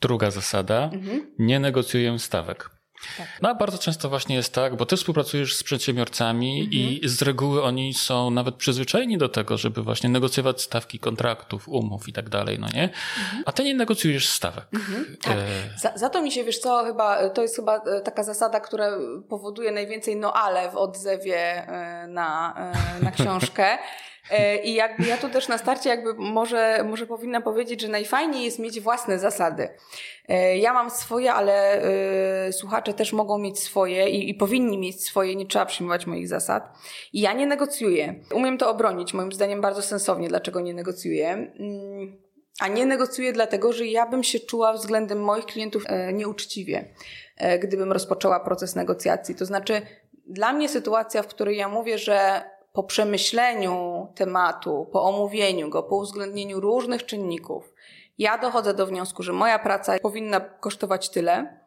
Druga zasada, mhm. nie negocjuję stawek. Tak. No bardzo często właśnie jest tak, bo ty współpracujesz z przedsiębiorcami mhm. i z reguły oni są nawet przyzwyczajeni do tego, żeby właśnie negocjować stawki kontraktów, umów i tak dalej, no nie? Mhm. A ty nie negocjujesz stawek. Mhm. Tak. E... Za, za, to mi się, wiesz co, chyba, to jest chyba e, taka zasada, która powoduje najwięcej no ale w odzewie e, na, e, na książkę. [laughs] I jakby ja tu też na starcie jakby może, może powinna powiedzieć, że najfajniej jest mieć własne zasady. E, ja mam swoje, ale y, słuchacze też mogą mieć swoje i, i, powinni mieć swoje, nie trzeba przyjmować moich zasad. I ja nie negocjuję. Umiem to obronić, moim zdaniem bardzo sensownie, dlaczego nie negocjuję. Mm, a nie negocjuję dlatego, że ja bym się czuła względem moich klientów e, nieuczciwie, gdybym rozpoczęła proces negocjacji. To znaczy, dla mnie sytuacja, w której ja mówię, że po przemyśleniu tematu, po omówieniu go, po uwzględnieniu różnych czynników, ja dochodzę do wniosku, że moja praca powinna kosztować tyle,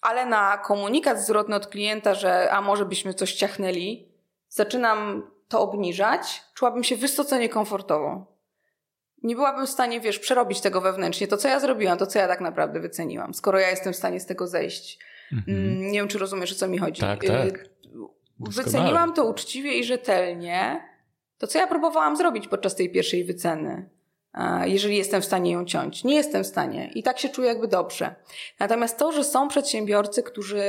ale na komunikat zwrotny od klienta, że a może byśmy coś ciachnęli, zaczynam to obniżać, czułabym się wysoce niekomfortowo. nie byłabym w stanie, wiesz, przerobić tego wewnętrznie. To, co ja zrobiłam, to, co ja tak naprawdę wyceniłam, skoro ja jestem w stanie z tego zejść. Mhm. Mm, nie wiem, czy rozumiesz, o co mi chodzi. Tak, tak. Wyceniłam to uczciwie i rzetelnie. To, co ja próbowałam zrobić podczas tej pierwszej wyceny jeżeli jestem w stanie ją ciąć. Nie jestem w stanie i tak się czuję jakby dobrze. Natomiast to, że są przedsiębiorcy, którzy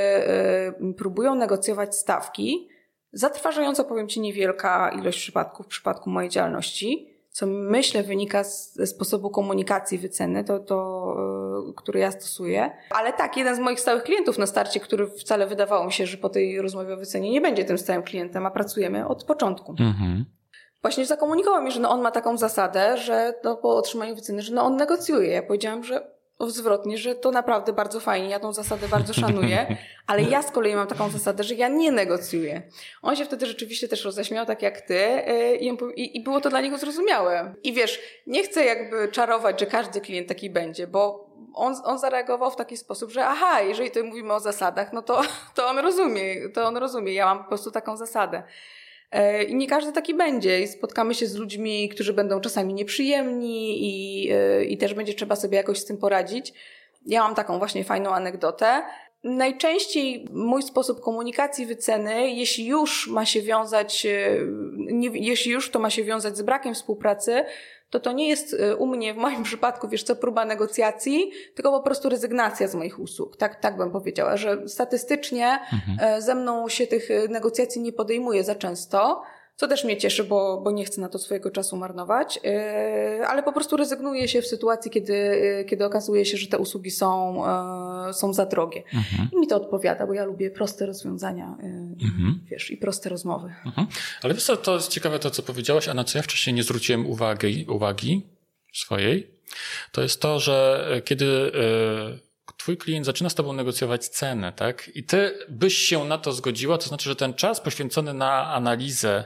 y, próbują negocjować stawki, zatrważająco powiem Ci niewielka ilość przypadków w przypadku mojej działalności, co myślę wynika ze sposobu komunikacji wyceny, to, to, y, który ja stosuję. Ale tak, jeden z moich stałych klientów na starcie, który wcale wydawało mi się, że po tej rozmowie o wycenie nie będzie tym stałym klientem, a pracujemy od początku. Mhm właśnie zakomunikował mi, że no on ma taką zasadę, że no po otrzymaniu wyceny, że no on negocjuje. Ja powiedziałam, że zwrotnie, że to naprawdę bardzo fajnie, ja tą zasadę bardzo szanuję, [laughs] ale ja z kolei mam taką zasadę, że ja nie negocjuję. On się wtedy rzeczywiście też roześmiał, tak jak ty, y, i, i było to dla niego zrozumiałe. I wiesz, nie chcę jakby czarować, że każdy klient taki będzie, bo on, on zareagował w taki sposób, że aha, jeżeli tutaj mówimy o zasadach, no to, [laughs] to on rozumie, to on rozumie, ja mam po prostu taką zasadę. E, I nie każdy taki będzie. I spotkamy się z ludźmi, którzy będą czasami nieprzyjemni i, e, i też będzie trzeba sobie jakoś z tym poradzić. Ja mam taką właśnie fajną anegdotę. Najczęściej mój sposób komunikacji wyceny, jeśli już ma się wiązać, e, nie, jeśli już to ma się wiązać z brakiem współpracy, to to nie jest y, u mnie, w moim [laughs] przypadku, wiesz co, próba negocjacji, tylko po prostu rezygnacja z moich usług. Tak, tak bym powiedziała, że statystycznie mhm. E, ze mną się tych y, negocjacji nie podejmuje za często co też mnie cieszy, bo, bo nie chcę na to swojego czasu marnować, yy, ale po prostu rezygnuję się w sytuacji, kiedy, yy, kiedy okazuje się, że te usługi są, yy, są za drogie. Mhm. I mi to odpowiada, bo ja lubię proste rozwiązania, mhm. wiesz, i proste rozmowy. Mhm. Ale wiesz to jest ciekawe to, co powiedziałaś, a na co ja wcześniej nie zwróciłem uwagi, uwagi swojej, to jest to, że kiedy twój klient zaczyna z tobą negocjować cenę, tak? I ty byś się na to zgodziła, to znaczy, że ten czas poświęcony na analizę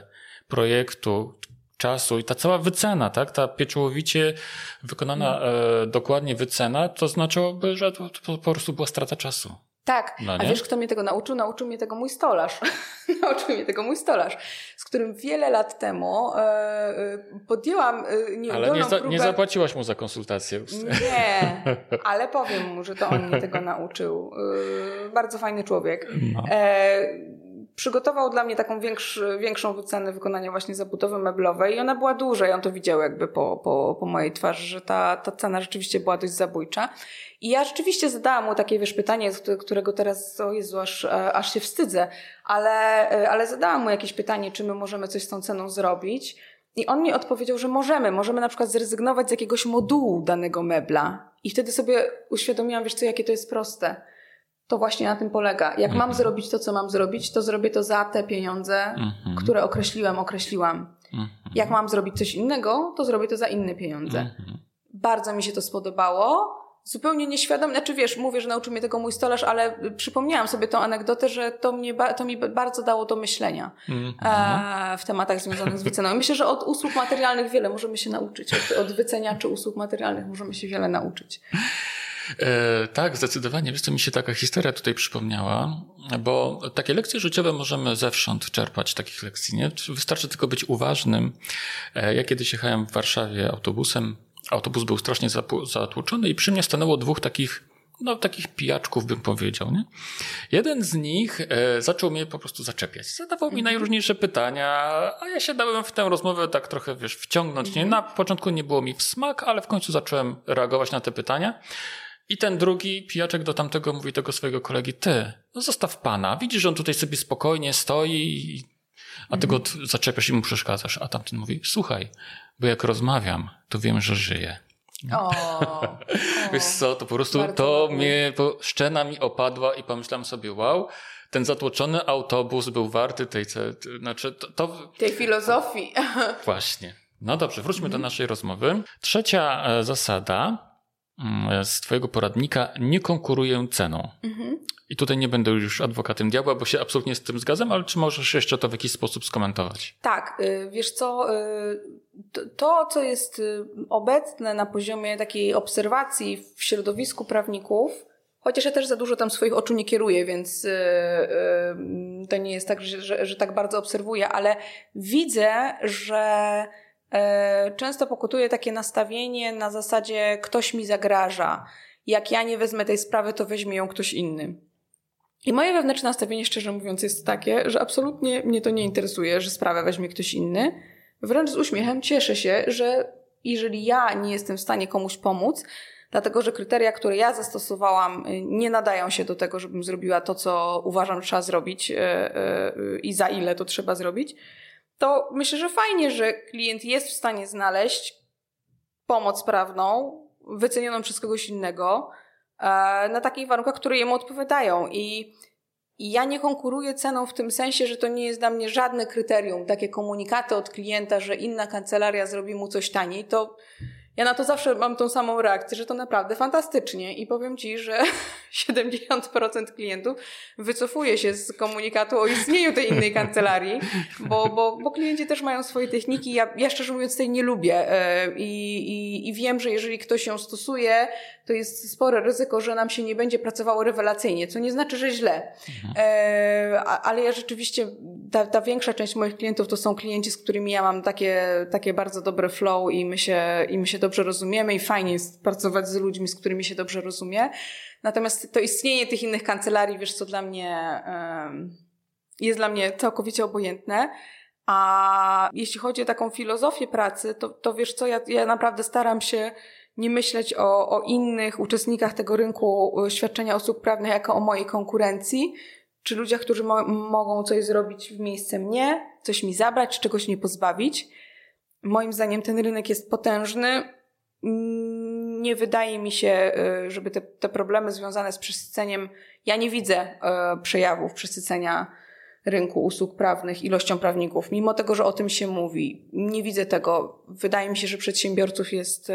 projektu, czasu i ta cała wycena, tak, ta pieczołowicie wykonana e, dokładnie wycena, to znaczyłoby, że to, to po prostu była strata czasu. Tak, no a wiesz kto mnie tego nauczył? Nauczył mnie tego mój stolarz. [laughs] nauczył mnie tego mój stolarz, z którym wiele lat temu e, e podjęłam e, nie, Ale nie, za, próbę... nie zapłaciłaś mu za konsultację. Nie, [laughs] ale powiem mu, że to on mnie tego nauczył. E, bardzo fajny człowiek. No. E, przygotował dla mnie taką większy, większą wycenę wykonania właśnie zabudowy meblowej i ona była duża i on to widział jakby po, po, po mojej twarzy, że ta, ta cena rzeczywiście była dość zabójcza. I ja rzeczywiście zadałam mu takie, wiesz, pytanie, którego teraz, o Jezu, aż, aż się wstydzę, ale, ale zadałam mu jakieś pytanie, czy my możemy coś z tą ceną zrobić. I on mi odpowiedział, że możemy. Możemy na przykład zrezygnować z jakiegoś modułu danego mebla. I wtedy sobie uświadomiłam, wiesz co, jakie to jest proste to właśnie na tym polega. Jak mam mhm. zrobić to, co mam zrobić, to zrobię to za te pieniądze, mhm. które określiłem, określiłam. Mhm. Jak mam zrobić coś innego, to zrobię to za inne pieniądze. Bardzo mi się to spodobało. Zupełnie nieświadomie, znaczy wiesz, mówię, że nauczył mnie tego mój stolarz, ale przypomniałam sobie tą anegdotę, że to, mnie, to mi bardzo dało do myślenia e, w tematach związanych z wyceną. Myślę, że od usług materialnych wiele możemy się nauczyć. Od, od wyceniaczy usług materialnych możemy się wiele nauczyć. E, tak, zdecydowanie. Wiesz co, mi się taka historia tutaj przypomniała, bo takie lekcje życiowe możemy zewsząd czerpać takich lekcji, nie? Wystarczy tylko być uważnym. E, ja kiedyś jechałem w Warszawie autobusem, autobus był strasznie zatłuczony i przy mnie stanęło dwóch takich no, takich pijaczków bym powiedział, nie? Jeden z nich e, zaczął mnie po prostu zaczepiać. Zadawał mi mhm. najróżniejsze pytania, a ja się dałem w tę rozmowę tak trochę, wiesz, wciągnąć. Nie? Na początku nie było mi w smak, ale w końcu zacząłem reagować na te pytania. I ten drugi pijaczek do tamtego mówi tego swojego kolegi, ty, no zostaw pana, widzisz, że on tutaj sobie spokojnie stoi, a ty go mhm. zaczepiasz i mu przeszkadzasz. A tamten mówi, słuchaj, bo jak rozmawiam, to wiem, że żyje. O, [laughs] o, Wiesz co, to po prostu to mnie, bo szczena mi opadła i pomyślałem sobie, wow, ten zatłoczony autobus był warty tej, znaczy to, to... tej filozofii. Właśnie. No dobrze, wróćmy do mhm. naszej rozmowy. Trzecia e, zasada z Twojego poradnika nie konkuruję ceną. Mhm. I tutaj nie będę już adwokatem diabła, bo się absolutnie z tym zgadzam, ale czy możesz jeszcze to w jakiś sposób skomentować? Tak, y, wiesz co, y, to co jest y, obecne na poziomie takiej obserwacji w środowisku prawników, chociaż ja też za dużo tam swoich oczu nie kieruję, więc to nie jest tak, że, że, że tak bardzo obserwuję, ale widzę, że często pokutuje takie nastawienie na zasadzie ktoś mi zagraża. Jak ja nie wezmę tej sprawy, to weźmie ją ktoś inny. I moje wewnętrzne nastawienie, szczerze mówiąc, jest takie, że absolutnie mnie to nie interesuje, że sprawę weźmie ktoś inny. Wręcz z uśmiechem cieszę się, że jeżeli ja nie jestem w stanie komuś pomóc, dlatego że kryteria, które ja zastosowałam, y, nie nadają się do tego, żebym zrobiła to, co uważam, trzeba zrobić y, y, i za ile to trzeba zrobić, to myślę, że fajnie, że klient jest w stanie znaleźć pomoc prawną wycenioną przez kogoś innego e, na takich warunkach, które jemu odpowiadają. I ja nie konkuruję ceną w tym sensie, że to nie jest dla mnie żadne kryterium, takie komunikaty od klienta, że inna kancelaria zrobi mu coś taniej, to ja na to zawsze mam tą samą reakcję, że to naprawdę fantastycznie i powiem Ci, że [laughs] 70% klientów wycofuje się z komunikatu o istnieniu tej innej kancelarii, bo, bo, bo klienci też mają swoje techniki. Ja, ja szczerze mówiąc tej nie lubię e, i, i, i wiem, że jeżeli ktoś ją stosuje, to jest spore ryzyko, że nam się nie będzie pracowało rewelacyjnie, co nie znaczy, że źle. Mhm. E, ale ja rzeczywiście, ta, ta większa część moich klientów to są klienci, z którymi ja mam takie, takie bardzo dobre flow i my się, i my się dobrze rozumiemy i fajnie jest pracować z ludźmi, z którymi się dobrze rozumie. Natomiast to istnienie tych innych kancelarii, wiesz co, dla mnie jest dla mnie całkowicie obojętne. A jeśli chodzi o taką filozofię pracy, to, to wiesz co, ja, ja naprawdę staram się nie myśleć o, o innych uczestnikach tego rynku świadczenia usług prawnych jako o mojej konkurencji, czy ludziach, którzy mo mogą coś zrobić w miejsce mnie, coś mi zabrać, czegoś mnie pozbawić. Moim zdaniem ten rynek jest potężny. Nie wydaje mi się, y, żeby te, te problemy związane z przesyceniem, ja nie widzę y, przejawów przesycenia rynku usług prawnych ilością prawników, mimo tego, że o tym się mówi. Nie widzę tego. Wydaje mi się, że przedsiębiorców jest y,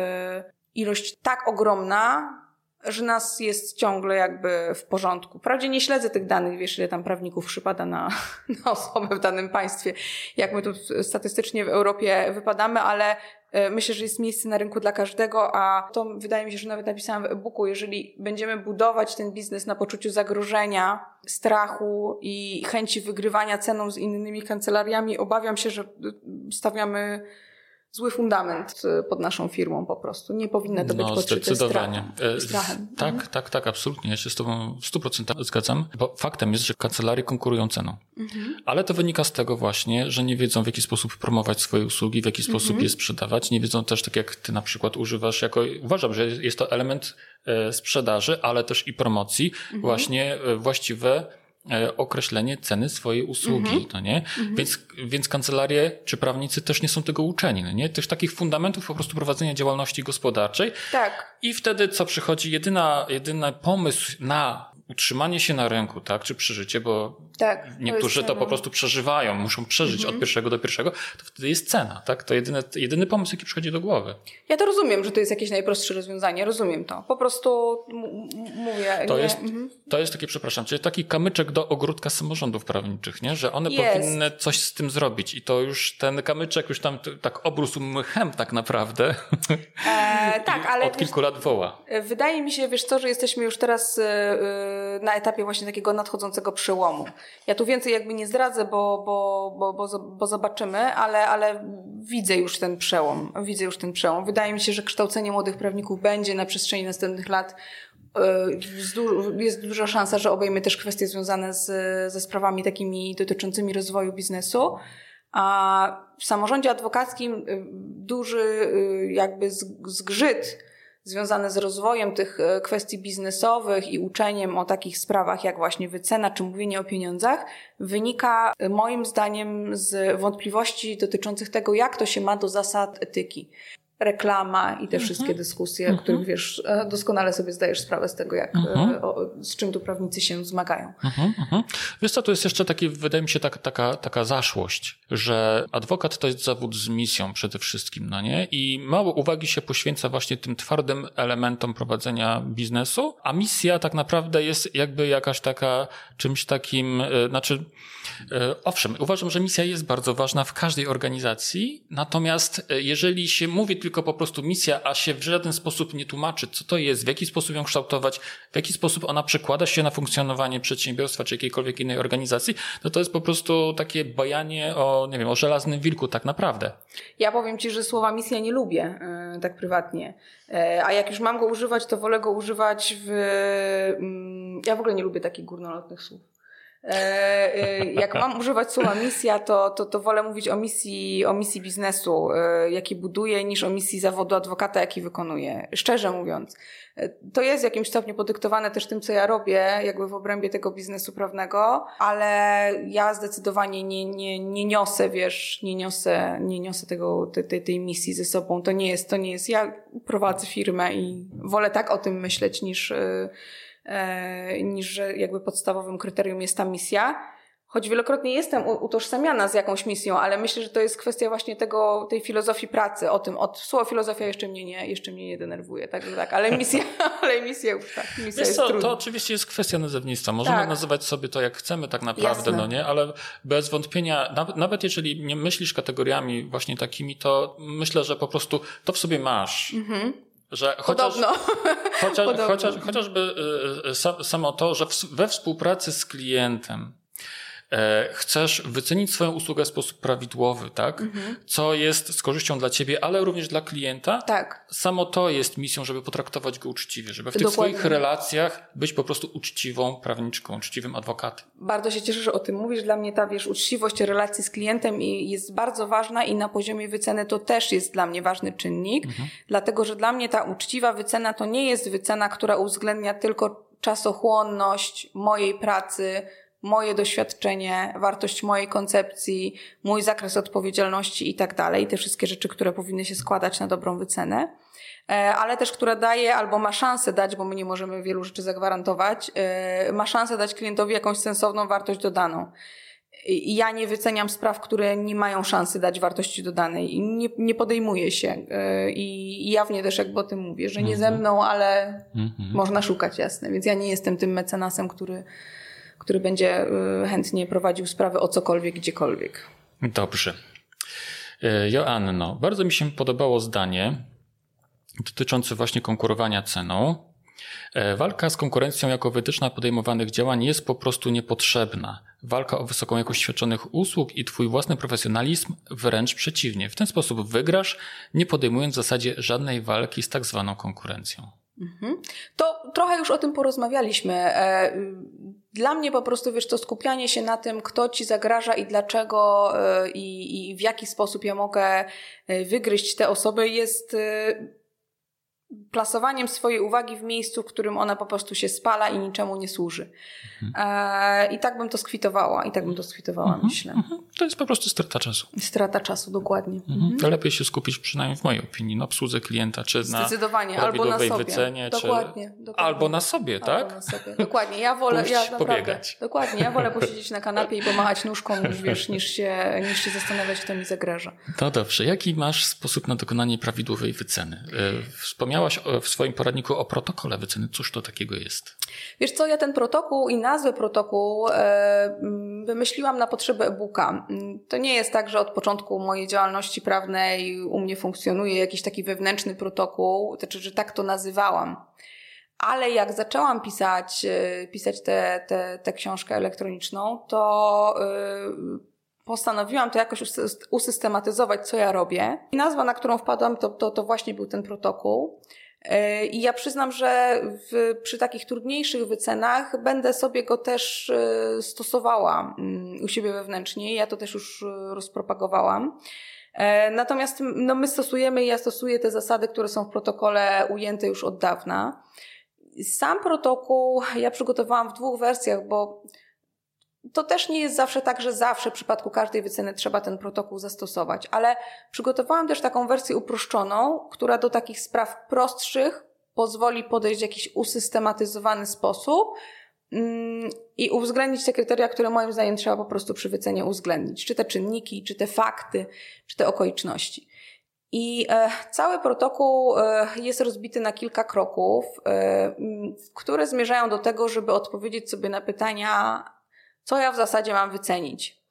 ilość tak ogromna, że nas jest ciągle jakby w porządku. Wprawdzie nie śledzę tych danych, wiesz, ile tam prawników przypada na, [laughs] na osobę w danym państwie, jak my tu statystycznie w Europie wypadamy, ale e, myślę, że jest miejsce na rynku dla każdego, a to wydaje mi się, że nawet napisałam w e-booku, jeżeli będziemy budować ten biznes na poczuciu zagrożenia, strachu i chęci wygrywania ceną z innymi kancelariami, obawiam się, że stawiamy zły fundament y, pod naszą firmą po prostu. Nie powinno to być no, podszyte strachem, e, strachem. Tak, mhm. tak, tak, absolutnie. Ja się z Tobą w 100% zgadzam, bo faktem jest, że kancelarie konkurują ceną. Mhm. Ale to wynika z tego właśnie, że nie wiedzą w jaki sposób promować swoje usługi, w jaki sposób mhm. je sprzedawać. Nie wiedzą też, tak jak Ty na przykład używasz jako, uważam, że jest to element e, sprzedaży, ale też i promocji, mhm. właśnie e, właściwe określenie ceny swojej usługi, -hmm. no nie? -hmm. Więc, więc kancelarie czy prawnicy też nie są tego uczeni, no nie? Też takich fundamentów po prostu prowadzenia działalności gospodarczej. Tak. I wtedy co przychodzi? Jedyna, jedyny pomysł na utrzymanie się na rynku, tak, czy przeżycie, bo tak, niektórzy to, to po prostu przeżywają, muszą przeżyć mhm. od pierwszego do pierwszego, to wtedy jest cena, tak? To jedyny, jedyny pomysł, jaki przychodzi do głowy. Ja to rozumiem, że to jest jakieś najprostsze rozwiązanie, rozumiem to. Po prostu mówię. To, nie. Jest, mhm. to jest takie, przepraszam, czyli taki kamyczek do ogródka samorządów prawniczych, nie? Że one jest. powinny coś z tym zrobić i to już ten kamyczek już tam tak obrósł mchem tak naprawdę. E, tak, [laughs] ale od kilku lat woła. Wydaje mi się, wiesz co, że jesteśmy już teraz yy, na etapie właśnie takiego nadchodzącego przełomu. Ja tu więcej jakby nie zdradzę, bo, bo, bo, bo, zobaczymy, ale, ale widzę już ten przełom. Widzę już ten przełom. Wydaje mi się, że kształcenie młodych prawników będzie na przestrzeni następnych lat e, jest duża szansa, że obejmie też kwestie związane z, ze sprawami takimi dotyczącymi rozwoju biznesu. A w samorządzie adwokackim e, duży e, jakby zgrzyt związane z rozwojem tych e, kwestii biznesowych i uczeniem o takich sprawach jak właśnie wycena czy mówienie o pieniądzach, wynika e, moim zdaniem z wątpliwości dotyczących tego, jak to się ma do zasad etyki reklama i te wszystkie mhm. dyskusje, mhm. których wiesz, e, doskonale sobie zdajesz sprawę z tego, jak, mhm. o, z czym tu prawnicy się zmagają. Mhm. mhm. Wiesz co, to jest jeszcze taki, wydaje mi się, tak, taka, taka zaszłość, że adwokat to jest zawód z misją przede wszystkim, no nie? I mało uwagi się poświęca właśnie tym twardym elementom prowadzenia biznesu, a misja tak naprawdę jest jakby jakaś taka, czymś takim, e, znaczy, e, owszem, uważam, że misja jest bardzo ważna w każdej organizacji, natomiast jeżeli się mówi tylko po prostu misja, a się w żaden sposób nie tłumaczy, co to jest, w jaki sposób ją kształtować, w jaki sposób ona przekłada się na funkcjonowanie przedsiębiorstwa czy jakiejkolwiek innej organizacji, no to jest po prostu takie bajanie o, nie wiem, o żelaznym wilku tak naprawdę. Ja powiem Ci, że słowa misja nie lubię yy, tak prywatnie. A jak już mam go używać, to wolę go używać w... Yy, ja w ogóle nie lubię takich górnolotnych słów. E, e, jak mam używać słowa misja, to, to, to wolę mówić o misji, o misji biznesu, e, jaki buduję, niż o misji zawodu adwokata, jaki wykonuję. Szczerze mówiąc. To jest w jakimś stopniu podyktowane też tym, co ja robię, jakby w obrębie tego biznesu prawnego, ale ja zdecydowanie nie, nie, nie niosę, wiesz, nie niosę, nie niosę tego, tej, tej misji ze sobą. To nie jest, to nie jest. Ja prowadzę firmę i wolę tak o tym myśleć niż, niż że jakby podstawowym kryterium jest ta misja. Choć wielokrotnie jestem utożsamiana z jakąś misją, ale myślę, że to jest kwestia właśnie tego, tej filozofii pracy, o tym, od słowa filozofia jeszcze mnie nie, jeszcze mnie nie denerwuje, także tak, ale misja, [laughs] ale misja tak, misja Wiesz jest co, trudna. to oczywiście jest kwestia nazewnictwa. Możemy tak. nazywać sobie to jak chcemy tak naprawdę, Jasne. no nie, ale bez wątpienia, nawet, nawet jeżeli nie myślisz kategoriami właśnie takimi, to myślę, że po prostu to w sobie masz. Mhm. Że chociaż, Podobno. Chociaż, [laughs] Podobno. chociaż, chociażby y, y, samo to, że we współpracy z klientem chcesz wycenić swoją usługę w sposób prawidłowy, tak? Mhm. Co jest z korzyścią dla ciebie, ale również dla klienta. Tak. Samo to jest misją, żeby potraktować go uczciwie, żeby w tych Dokładnie. swoich relacjach być po prostu uczciwą prawniczką, uczciwym adwokatem. Bardzo się cieszę, że o tym mówisz. Dla mnie ta, wiesz, uczciwość relacji z klientem jest bardzo ważna i na poziomie wyceny to też jest dla mnie ważny czynnik, mhm. dlatego, że dla mnie ta uczciwa wycena to nie jest wycena, która uwzględnia tylko czasochłonność mojej pracy, moje doświadczenie, wartość mojej koncepcji, mój zakres odpowiedzialności i tak dalej, te wszystkie rzeczy, które powinny się składać na dobrą wycenę, e, ale też która daje albo ma szansę dać, bo my nie możemy wielu rzeczy zagwarantować, e, ma szansę dać klientowi jakąś sensowną wartość dodaną. Ja nie wyceniam spraw, które nie mają szansy dać wartości dodanej i nie, nie podejmuję się. E, I, jawnie też jakby o tym mówię, że nie ze mhm. mną, ale mhm. można szukać, jasne. Więc ja nie jestem tym mecenasem, który, który będzie y, chętnie prowadził sprawę o cokolwiek, gdziekolwiek. Dobrze. E, Joanno, bardzo mi się podobało zdanie dotyczące właśnie konkurowania ceną. E, walka z konkurencją jako wytyczna podejmowanych działań jest po prostu niepotrzebna. Walka o wysoką jakość świadczonych usług i Twój własny profesjonalizm wręcz przeciwnie. W ten sposób wygrasz, nie podejmując w zasadzie żadnej walki z tak zwaną konkurencją. Mhm. To trochę już o tym porozmawialiśmy. E, dla mnie po prostu, wiesz, to skupianie się na tym, kto ci zagraża i dlaczego e, i, i w jaki sposób ja mogę e, wygryźć te osoby jest plasowaniem swojej uwagi w miejscu, w którym ona po prostu się spala i niczemu nie służy. Mhm. E, I tak bym to skwitowała, i tak bym to skwitowała, mhm. myślę. Mhm. To jest po prostu strata czasu. Strata czasu, dokładnie. Mhm. mhm. To lepiej się skupić, przynajmniej w mojej opinii, na obsłudze klienta, czy na albo na sobie. wycenie, dokładnie, czy... dokładnie. albo na sobie, tak? Albo na sobie. Dokładnie, ja wolę, ja naprawdę, pobiegać. dokładnie, ja wolę posiedzieć na kanapie i pomachać nóżką, niż, wiesz, niż, się, niż się zastanawiać, kto mi zagraża. No dobrze, jaki masz sposób na dokonanie prawidłowej wyceny? E, wspomniałaś w swoim poradniku o protokole wyceny. Cóż to takiego jest? Wiesz co, ja ten protokół i nazwę protokołu e, wymyśliłam na potrzeby e-booka. To nie jest tak, że od początku mojej działalności prawnej u mnie funkcjonuje jakiś taki wewnętrzny protokół, to znaczy, że tak to nazywałam. Ale jak zaczęłam pisać, e, pisać tę te, te, te książkę elektroniczną, to e, postanowiłam to jakoś usystematyzować, co ja robię. I nazwa, na którą wpadłam, to, to, to właśnie był ten protokół. E, I ja przyznam, że w, przy takich trudniejszych wycenach będę sobie go też e, stosowała mm, u siebie wewnętrznie. Ja to też już e, rozpropagowałam. Natomiast no, my stosujemy, ja stosuję te zasady, które są w protokole ujęte już od dawna. Sam protokół ja przygotowałam w dwóch wersjach, bo to też nie jest zawsze tak, że zawsze w przypadku każdej wyceny trzeba ten protokół zastosować, ale przygotowałam też taką wersję uproszczoną, która do takich spraw prostszych pozwoli podejść w jakiś usystematyzowany sposób mm, i uwzględnić te kryteria, które moim zdaniem trzeba po prostu przy wycenie uwzględnić. Czy te czynniki, czy te fakty, czy te okoliczności. I e, cały protokół e, jest rozbity na kilka kroków, e, które zmierzają do tego, żeby odpowiedzieć sobie na pytania, co ja w zasadzie mam wycenić.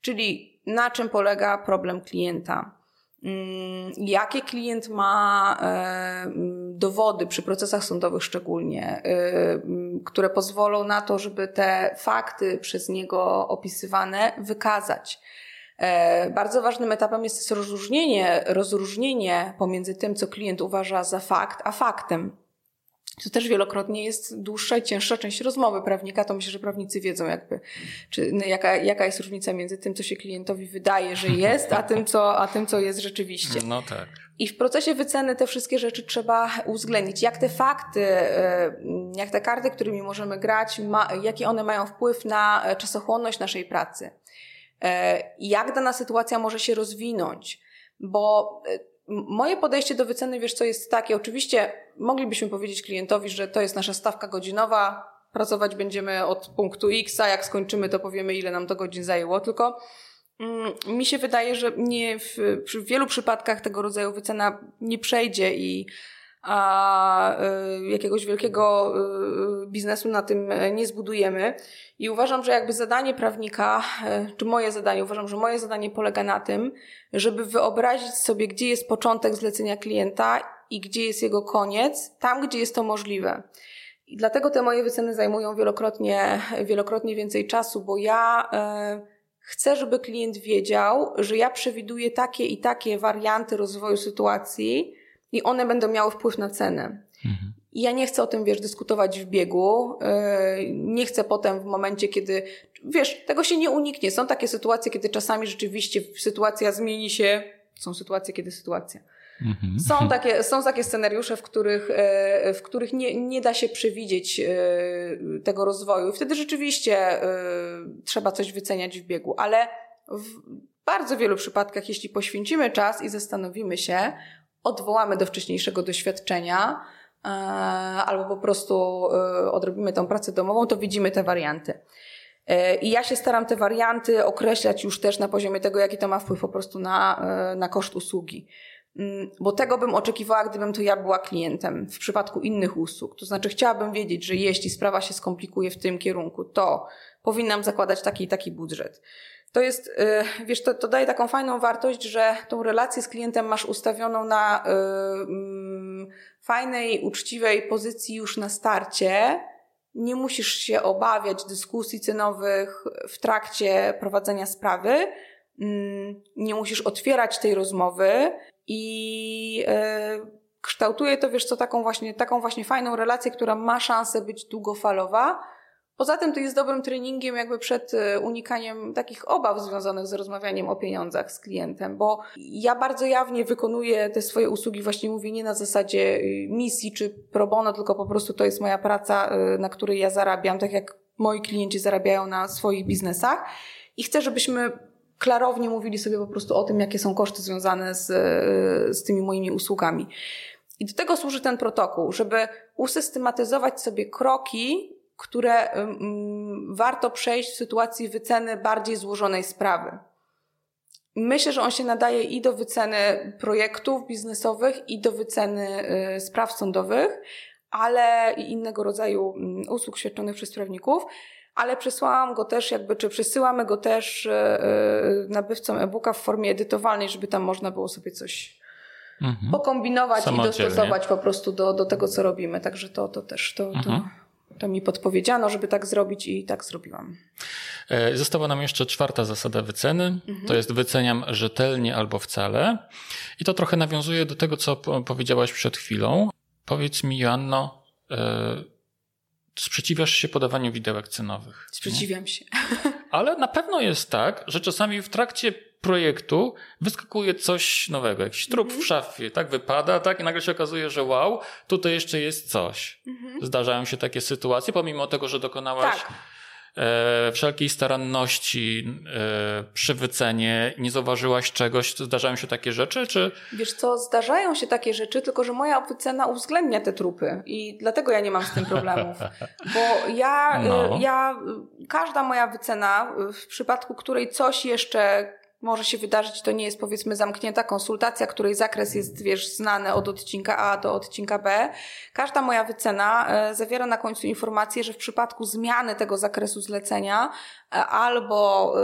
Czyli na czym polega problem klienta, mm, jakie klient ma e, dowody przy procesach sądowych szczególnie, e, które pozwolą na to, żeby te fakty przez niego opisywane wykazać. E, bardzo ważnym etapem jest rozróżnienie, rozróżnienie pomiędzy tym, co klient uważa za fakt, a faktem. To też wielokrotnie jest dłuższa i cięższa część rozmowy prawnika. To myślę, że prawnicy wiedzą jakby, czy, no, jaka, jaka jest różnica między tym, co się klientowi wydaje, że jest, a tym, co, a tym, co jest rzeczywiście. No tak. I w procesie wyceny te wszystkie rzeczy trzeba uwzględnić. Jak te fakty, e, jak te karty, którymi możemy grać, ma, jaki one mają wpływ na czasochłonność naszej pracy. E, jak dana sytuacja może się rozwinąć. Bo e, moje podejście do wyceny, wiesz co, jest takie, oczywiście moglibyśmy powiedzieć klientowi, że to jest nasza stawka godzinowa, pracować będziemy od punktu X, a jak skończymy, to powiemy, ile nam to godzin zajęło, tylko mm, mi się wydaje, że nie w, w wielu przypadkach tego rodzaju wycena nie przejdzie i a y, jakiegoś wielkiego y, biznesu na tym nie zbudujemy. I uważam, że jakby zadanie prawnika, y, czy moje zadanie, uważam, że moje zadanie polega na tym, żeby wyobrazić sobie, gdzie jest początek zlecenia klienta i gdzie jest jego koniec, tam, gdzie jest to możliwe. I dlatego te moje wyceny zajmują wielokrotnie, wielokrotnie więcej czasu, bo ja chcę, żeby klient wiedział, że ja przewiduję takie i takie warianty rozwoju sytuacji, i one będą miały wpływ na cenę. Mhm. I ja nie chcę o tym, wiesz, dyskutować w biegu. Yy, nie chcę potem w momencie, kiedy, wiesz, tego się nie uniknie. Są takie sytuacje, kiedy czasami rzeczywiście sytuacja zmieni się. Są sytuacje, kiedy sytuacja. Mhm. Są [laughs] takie, są takie scenariusze, w których, yy, w których nie, nie da się przewidzieć yy, tego rozwoju. I wtedy rzeczywiście trzeba coś wyceniać w biegu. Ale w bardzo wielu przypadkach, jeśli poświęcimy czas i zastanowimy się, odwołamy do wcześniejszego doświadczenia e, albo po prostu e, odrobimy tą pracę domową, to widzimy te warianty. E, I ja się staram te warianty określać już też na poziomie tego, jaki to ma wpływ po prostu na, na koszt usługi. Mm, bo tego bym oczekiwała, gdybym to ja była klientem w przypadku innych usług. To znaczy, chciałabym wiedzieć, że jeśli sprawa się skomplikuje w tym kierunku, to powinnam zakładać taki i taki budżet to jest, y, wiesz, to, to daje taką fajną wartość, że tą relację z klientem masz ustawioną na y, mm, fajnej, uczciwej pozycji już na starcie. Nie musisz się obawiać dyskusji cenowych w trakcie prowadzenia sprawy. Mm, nie musisz otwierać tej rozmowy i y, kształtuje to, wiesz co, taką właśnie, taką właśnie fajną relację, która ma szansę być długofalowa Poza tym to jest dobrym treningiem jakby przed e, unikaniem takich obaw związanych z rozmawianiem o pieniądzach z klientem, bo ja bardzo jawnie wykonuję te swoje usługi, właśnie mówię nie na zasadzie y, misji czy pro bono, tylko po prostu to jest moja praca, y, na której ja zarabiam, tak jak moi klienci zarabiają na swoich biznesach i chcę, żebyśmy klarownie mówili sobie po prostu o tym, jakie są koszty związane z, y, z tymi moimi usługami. I do tego służy ten protokół, żeby usystematyzować sobie kroki, które warto przejść w sytuacji wyceny bardziej złożonej sprawy. Myślę, że on się nadaje i do wyceny projektów biznesowych, i do wyceny y, spraw sądowych, ale i innego rodzaju usług świadczonych przez prawników. Ale przesłałam go też, jakby, czy przesyłamy go też y, y, nabywcom e-booka w formie edytowalnej, żeby tam można było sobie coś mhm. pokombinować i dostosować po prostu do, do tego, co robimy. Także to, to też to mhm. To mi podpowiedziano, żeby tak zrobić i tak zrobiłam. E, została nam jeszcze czwarta zasada wyceny. Mhm. To jest wyceniam rzetelnie albo wcale. I to trochę nawiązuje do tego, co powiedziałaś przed chwilą. Powiedz mi, Joanno, e, sprzeciwiasz się podawaniu widełek cenowych? Sprzeciwiam nie? się. [laughs] Ale na pewno jest tak, że czasami w trakcie projektu wyskakuje coś nowego, jakiś trup w szafie, tak wypada, tak i nagle się okazuje, że wow, tutaj jeszcze jest coś. Mhm. Zdarzają się takie sytuacje, pomimo tego, że dokonałaś tak. e, wszelkiej staranności e, przy wycenie, nie zauważyłaś czegoś, zdarzają się takie rzeczy, czy? Wiesz co, zdarzają się takie rzeczy, tylko że moja wycena uwzględnia te trupy i dlatego ja nie mam z tym problemów. Bo ja, no. ja, każda moja wycena, w przypadku której coś jeszcze może się wydarzyć, to nie jest powiedzmy zamknięta konsultacja, której zakres jest, wiesz, znany od odcinka A do odcinka B. Każda moja wycena e, zawiera na końcu informację, że w przypadku zmiany tego zakresu zlecenia albo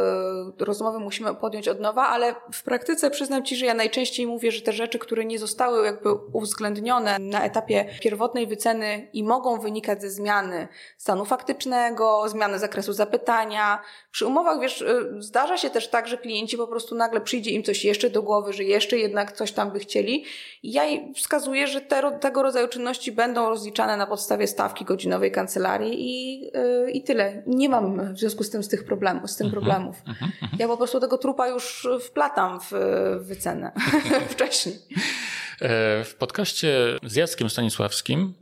rozmowy musimy podjąć od nowa, ale w praktyce przyznam Ci, że ja najczęściej mówię, że te rzeczy, które nie zostały jakby uwzględnione na etapie pierwotnej wyceny i mogą wynikać ze zmiany stanu faktycznego, zmiany zakresu zapytania. Przy umowach, wiesz, zdarza się też tak, że klienci po prostu nagle przyjdzie im coś jeszcze do głowy, że jeszcze jednak coś tam by chcieli. Ja wskazuję, że te, tego rodzaju czynności będą rozliczane na podstawie stawki godzinowej kancelarii i, i tyle. Nie mam w związku z tym tych problemów, z tym mhm, problemów. Mhm, mhm. Ja po prostu tego trupa już wplatam w, wycenę [laughs] wcześniej. E, w podcaście z Jackiem Stanisławskim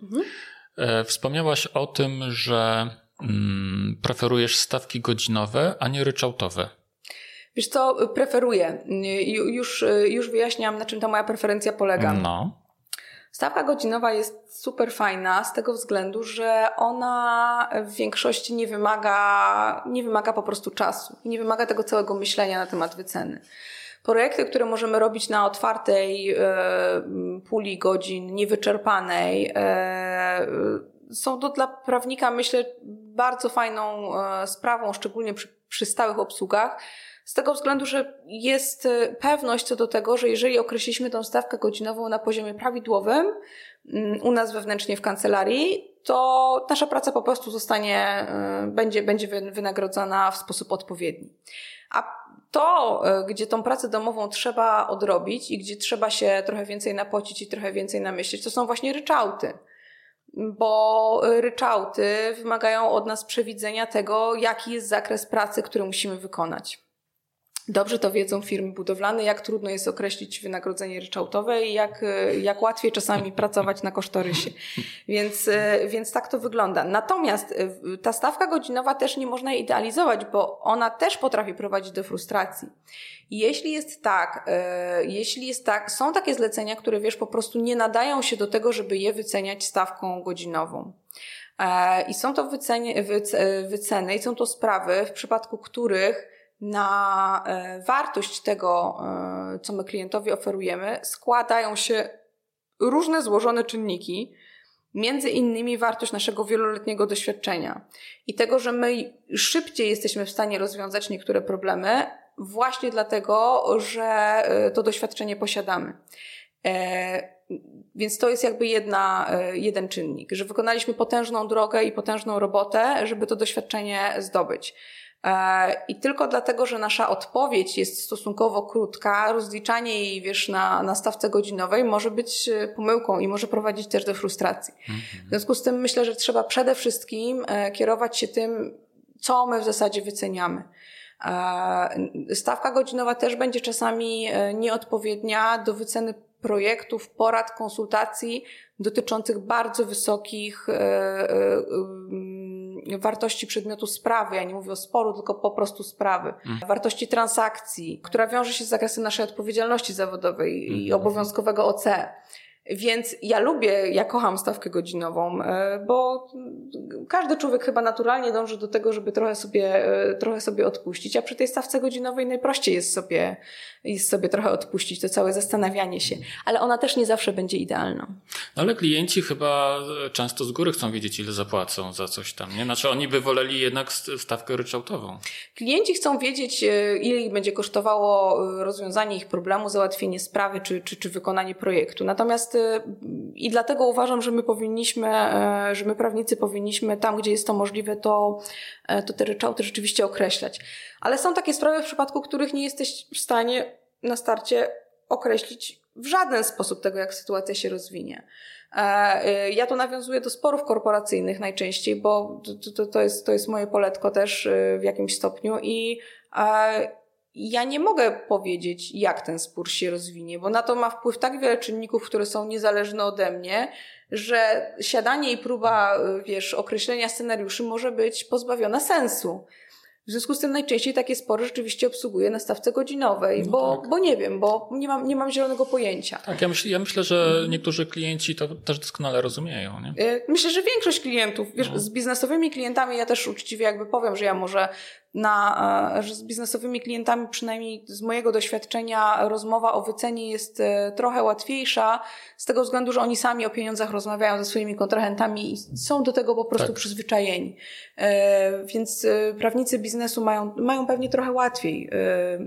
e, wspomniałaś o tym, że mm, preferujesz stawki godzinowe, a nie ryczałtowe. Wiesz co, preferuję. Już, już wyjaśniam, na czym ta moja preferencja polega. No. Stawka godzinowa jest super fajna z tego względu, że ona w większości nie wymaga, nie wymaga po prostu czasu. Nie wymaga tego całego myślenia na temat wyceny. Projekty, które możemy robić na otwartej e, puli godzin, niewyczerpanej, e, są to dla prawnika, myślę, bardzo fajną e, sprawą, szczególnie przy, przy stałych obsługach z tego względu, że jest e, pewność co do tego, że jeżeli określiliśmy tą stawkę godzinową na poziomie prawidłowym mm, u nas wewnętrznie w kancelarii, to nasza praca po prostu zostanie, e, będzie, będzie wynagrodzona w sposób odpowiedni. A to, e, gdzie tą pracę domową trzeba odrobić i gdzie trzeba się trochę więcej napocić i trochę więcej namyśleć, to są właśnie ryczałty bo ryczałty wymagają od nas przewidzenia tego, jaki jest zakres pracy, który musimy wykonać. Dobrze to wiedzą firmy budowlane, jak trudno jest określić wynagrodzenie ryczałtowe i jak, jak łatwiej czasami [laughs] pracować na kosztorysie. Więc, więc tak to wygląda. Natomiast e, ta stawka godzinowa też nie można idealizować, bo ona też potrafi prowadzić do frustracji. Jeśli jest tak, e, jeśli jest tak, są takie zlecenia, które wiesz, po prostu nie nadają się do tego, żeby je wyceniać stawką godzinową. E, I są to wycenie, wyceny i są to sprawy, w przypadku których na e, wartość tego, e, co my klientowi oferujemy, składają się różne złożone czynniki, między innymi wartość naszego wieloletniego doświadczenia i tego, że my szybciej jesteśmy w stanie rozwiązać niektóre problemy, właśnie dlatego, że e, to doświadczenie posiadamy. Więc to jest jakby jedna, jeden czynnik, że wykonaliśmy potężną drogę i potężną robotę, żeby to doświadczenie zdobyć. E, I tylko dlatego, że nasza odpowiedź jest stosunkowo krótka, rozliczanie jej, wiesz, na, na stawce godzinowej może być e, pomyłką i może prowadzić też do frustracji. Mhm. W związku z tym myślę, że trzeba przede wszystkim e, kierować się tym, co my w zasadzie wyceniamy. Stawka godzinowa też będzie czasami nieodpowiednia do wyceny projektów, porad, konsultacji dotyczących bardzo wysokich wartości przedmiotu sprawy, ja nie mówię o sporu, tylko po prostu sprawy, mhm. wartości transakcji, która wiąże się z zakresem naszej odpowiedzialności zawodowej i mhm. obowiązkowego OC. Więc ja lubię, ja kocham stawkę godzinową, e, bo każdy człowiek chyba naturalnie dąży do tego, żeby trochę sobie, e, trochę sobie odpuścić, a przy tej stawce godzinowej najprościej jest sobie, jest sobie trochę odpuścić, to całe zastanawianie się. Ale ona też nie zawsze będzie idealna. No ale klienci chyba często z góry chcą wiedzieć, ile zapłacą za coś tam, nie? Znaczy oni by woleli jednak stawkę ryczałtową. Klienci chcą wiedzieć, e, ile ich będzie kosztowało rozwiązanie ich problemu, załatwienie sprawy czy, czy, czy wykonanie projektu. Natomiast i dlatego uważam, że my powinniśmy, e, że my prawnicy powinniśmy tam, gdzie jest to możliwe, to, e, to te ryczałty rzeczywiście określać. Ale są takie sprawy, w przypadku których nie jesteś w stanie na starcie określić w żaden sposób tego, jak sytuacja się rozwinie. E, ja to nawiązuję do sporów korporacyjnych najczęściej, bo to, to, to, jest, to jest moje poletko też w jakimś stopniu i ja nie mogę powiedzieć, jak ten spór się rozwinie, bo na to ma wpływ tak wiele czynników, które są niezależne ode mnie, że siadanie i próba, wiesz, określenia scenariuszy może być pozbawiona sensu. W związku z tym najczęściej takie spory rzeczywiście obsługuję na stawce godzinowej, no bo, tak. bo nie wiem, bo nie mam, nie mam zielonego pojęcia. Tak, ja, myśl, ja myślę, że niektórzy klienci to też doskonale rozumieją. Nie? E, myślę, że większość klientów, wiesz, no. z biznesowymi klientami ja też uczciwie jakby powiem, że ja może na, że z biznesowymi klientami, przynajmniej z mojego doświadczenia, rozmowa o wycenie jest trochę łatwiejsza, z tego względu, że oni sami o pieniądzach rozmawiają ze swoimi kontrahentami i są do tego po prostu tak. przyzwyczajeni. Więc prawnicy biznesu mają, mają pewnie trochę łatwiej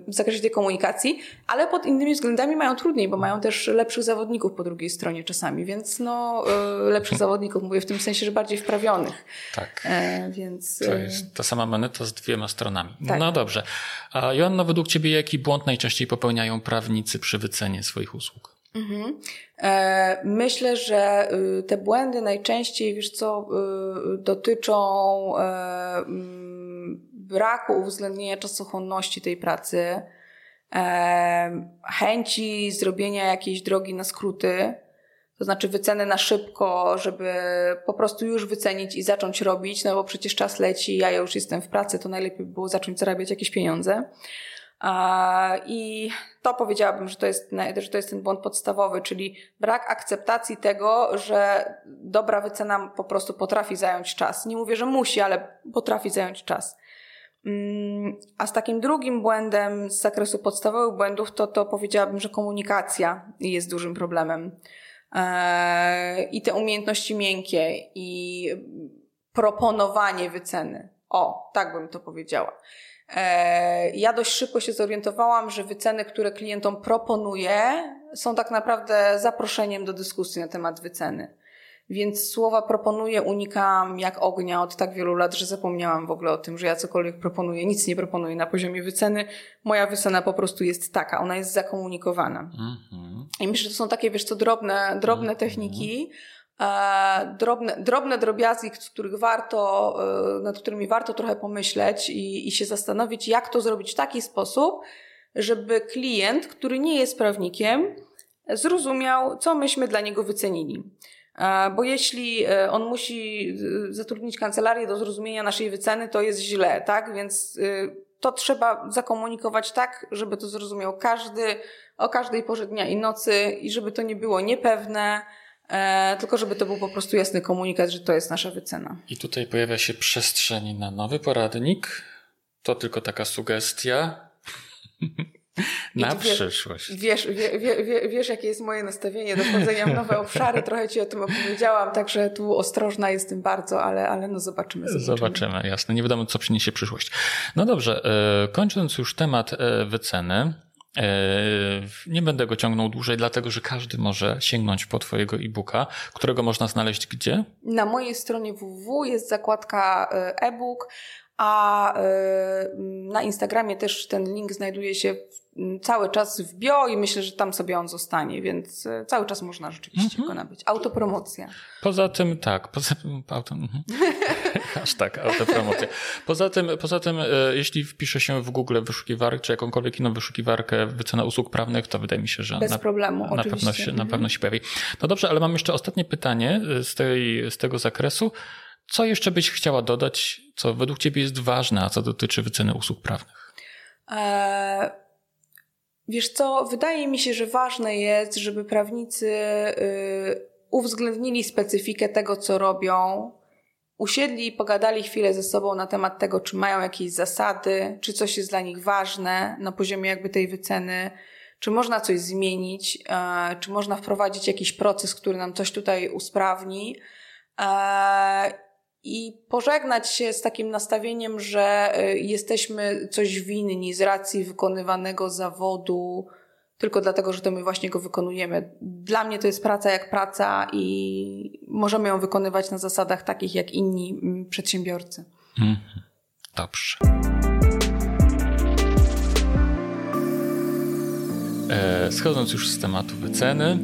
w zakresie tej komunikacji, ale pod innymi względami mają trudniej, bo mają też lepszych zawodników po drugiej stronie czasami, więc no, lepszych zawodników, mówię w tym sensie, że bardziej wprawionych. Tak. E, więc... To jest ta sama moneta z dwiema stronami. Tak. No dobrze. A Joanna, według Ciebie jaki błąd najczęściej popełniają prawnicy przy wycenie swoich usług? Mhm. E, myślę, że y, te błędy najczęściej, wiesz co, y, dotyczą e, mm, braku uwzględnienia czasochłonności tej pracy, chęci zrobienia jakiejś drogi na skróty, to znaczy wyceny na szybko, żeby po prostu już wycenić i zacząć robić, no bo przecież czas leci, ja już jestem w pracy, to najlepiej by było zacząć zarabiać jakieś pieniądze. I to powiedziałabym, że to, jest, że to jest ten błąd podstawowy, czyli brak akceptacji tego, że dobra wycena po prostu potrafi zająć czas. Nie mówię, że musi, ale potrafi zająć czas. Mm, a z takim drugim błędem z zakresu podstawowych błędów, to, to powiedziałabym, że komunikacja jest dużym problemem. E, I te umiejętności miękkie i proponowanie wyceny. O, tak bym to powiedziała. E, ja dość szybko się zorientowałam, że wyceny, które klientom proponuję, są tak naprawdę zaproszeniem do dyskusji na temat wyceny. Więc słowa proponuję unikam jak ognia od tak wielu lat, że zapomniałam w ogóle o tym, że ja cokolwiek proponuję. Nic nie proponuję na poziomie wyceny. Moja wycena po prostu jest taka, ona jest zakomunikowana. Mm-hmm. I myślę, że to są takie, wiesz co, drobne, drobne mm-hmm. techniki, e, drobne, drobne drobiazgi, których warto, e, nad którymi warto trochę pomyśleć i, i się zastanowić, jak to zrobić w taki sposób, żeby klient, który nie jest prawnikiem, zrozumiał, co myśmy dla niego wycenili. Bo jeśli e, on musi e, zatrudnić kancelarię do zrozumienia naszej wyceny, to jest źle, tak? Więc e, to trzeba zakomunikować tak, żeby to zrozumiał każdy o każdej porze dnia i nocy i żeby to nie było niepewne, tylko żeby to był po prostu jasny komunikat, że to jest nasza wycena. I tutaj pojawia się przestrzeń na nowy poradnik. To tylko taka sugestia. [laughs] Na wiesz, przyszłość. Wiesz, wie, wie, wie, wiesz, jakie jest moje nastawienie do wchodzenia w nowe obszary. Trochę Ci o tym opowiedziałam, także tu ostrożna jestem bardzo, ale, ale no zobaczymy, zobaczymy. Zobaczymy, jasne. Nie wiadomo, co przyniesie przyszłość. No dobrze, e, kończąc już temat e, wyceny, e, nie będę go ciągnął dłużej, dlatego że każdy może sięgnąć po Twojego e-booka, którego można znaleźć gdzie? Na mojej stronie www jest zakładka e-book a na Instagramie też ten link znajduje się cały czas w bio i myślę, że tam sobie on zostanie, więc y, cały czas można rzeczywiście mm -hmm. go nabyć. Autopromocja. Poza tym tak, poza tym auto, mhm. [laughs] aż tak, autopromocja. Poza tym, poza tym y, jeśli wpisze się w Google wyszukiwarkę, czy jakąkolwiek inną wyszukiwarkę wycena usług prawnych, to wydaje mi się, że Bez na, problemu, na, pewno się, na pewno się pojawi. No dobrze, ale mam jeszcze ostatnie pytanie z, tej, z tego zakresu. Co jeszcze byś chciała dodać, co według Ciebie jest ważne, a co dotyczy wyceny usług prawnych? Eee, wiesz co, wydaje mi się, że ważne jest, żeby prawnicy y, uwzględnili specyfikę tego, co robią, usiedli i pogadali chwilę ze sobą na temat tego, czy mają jakieś zasady, czy coś jest dla nich ważne na poziomie jakby tej wyceny, czy można coś zmienić, e, czy można wprowadzić jakiś proces, który nam coś tutaj usprawni. I pożegnać się z takim nastawieniem, że y, jesteśmy coś winni z racji wykonywanego zawodu, tylko dlatego, że to my właśnie go wykonujemy. Dla mnie to jest praca jak praca i możemy ją wykonywać na zasadach takich jak inni mm, przedsiębiorcy. Mhm. Dobrze. E, schodząc już z tematu wyceny,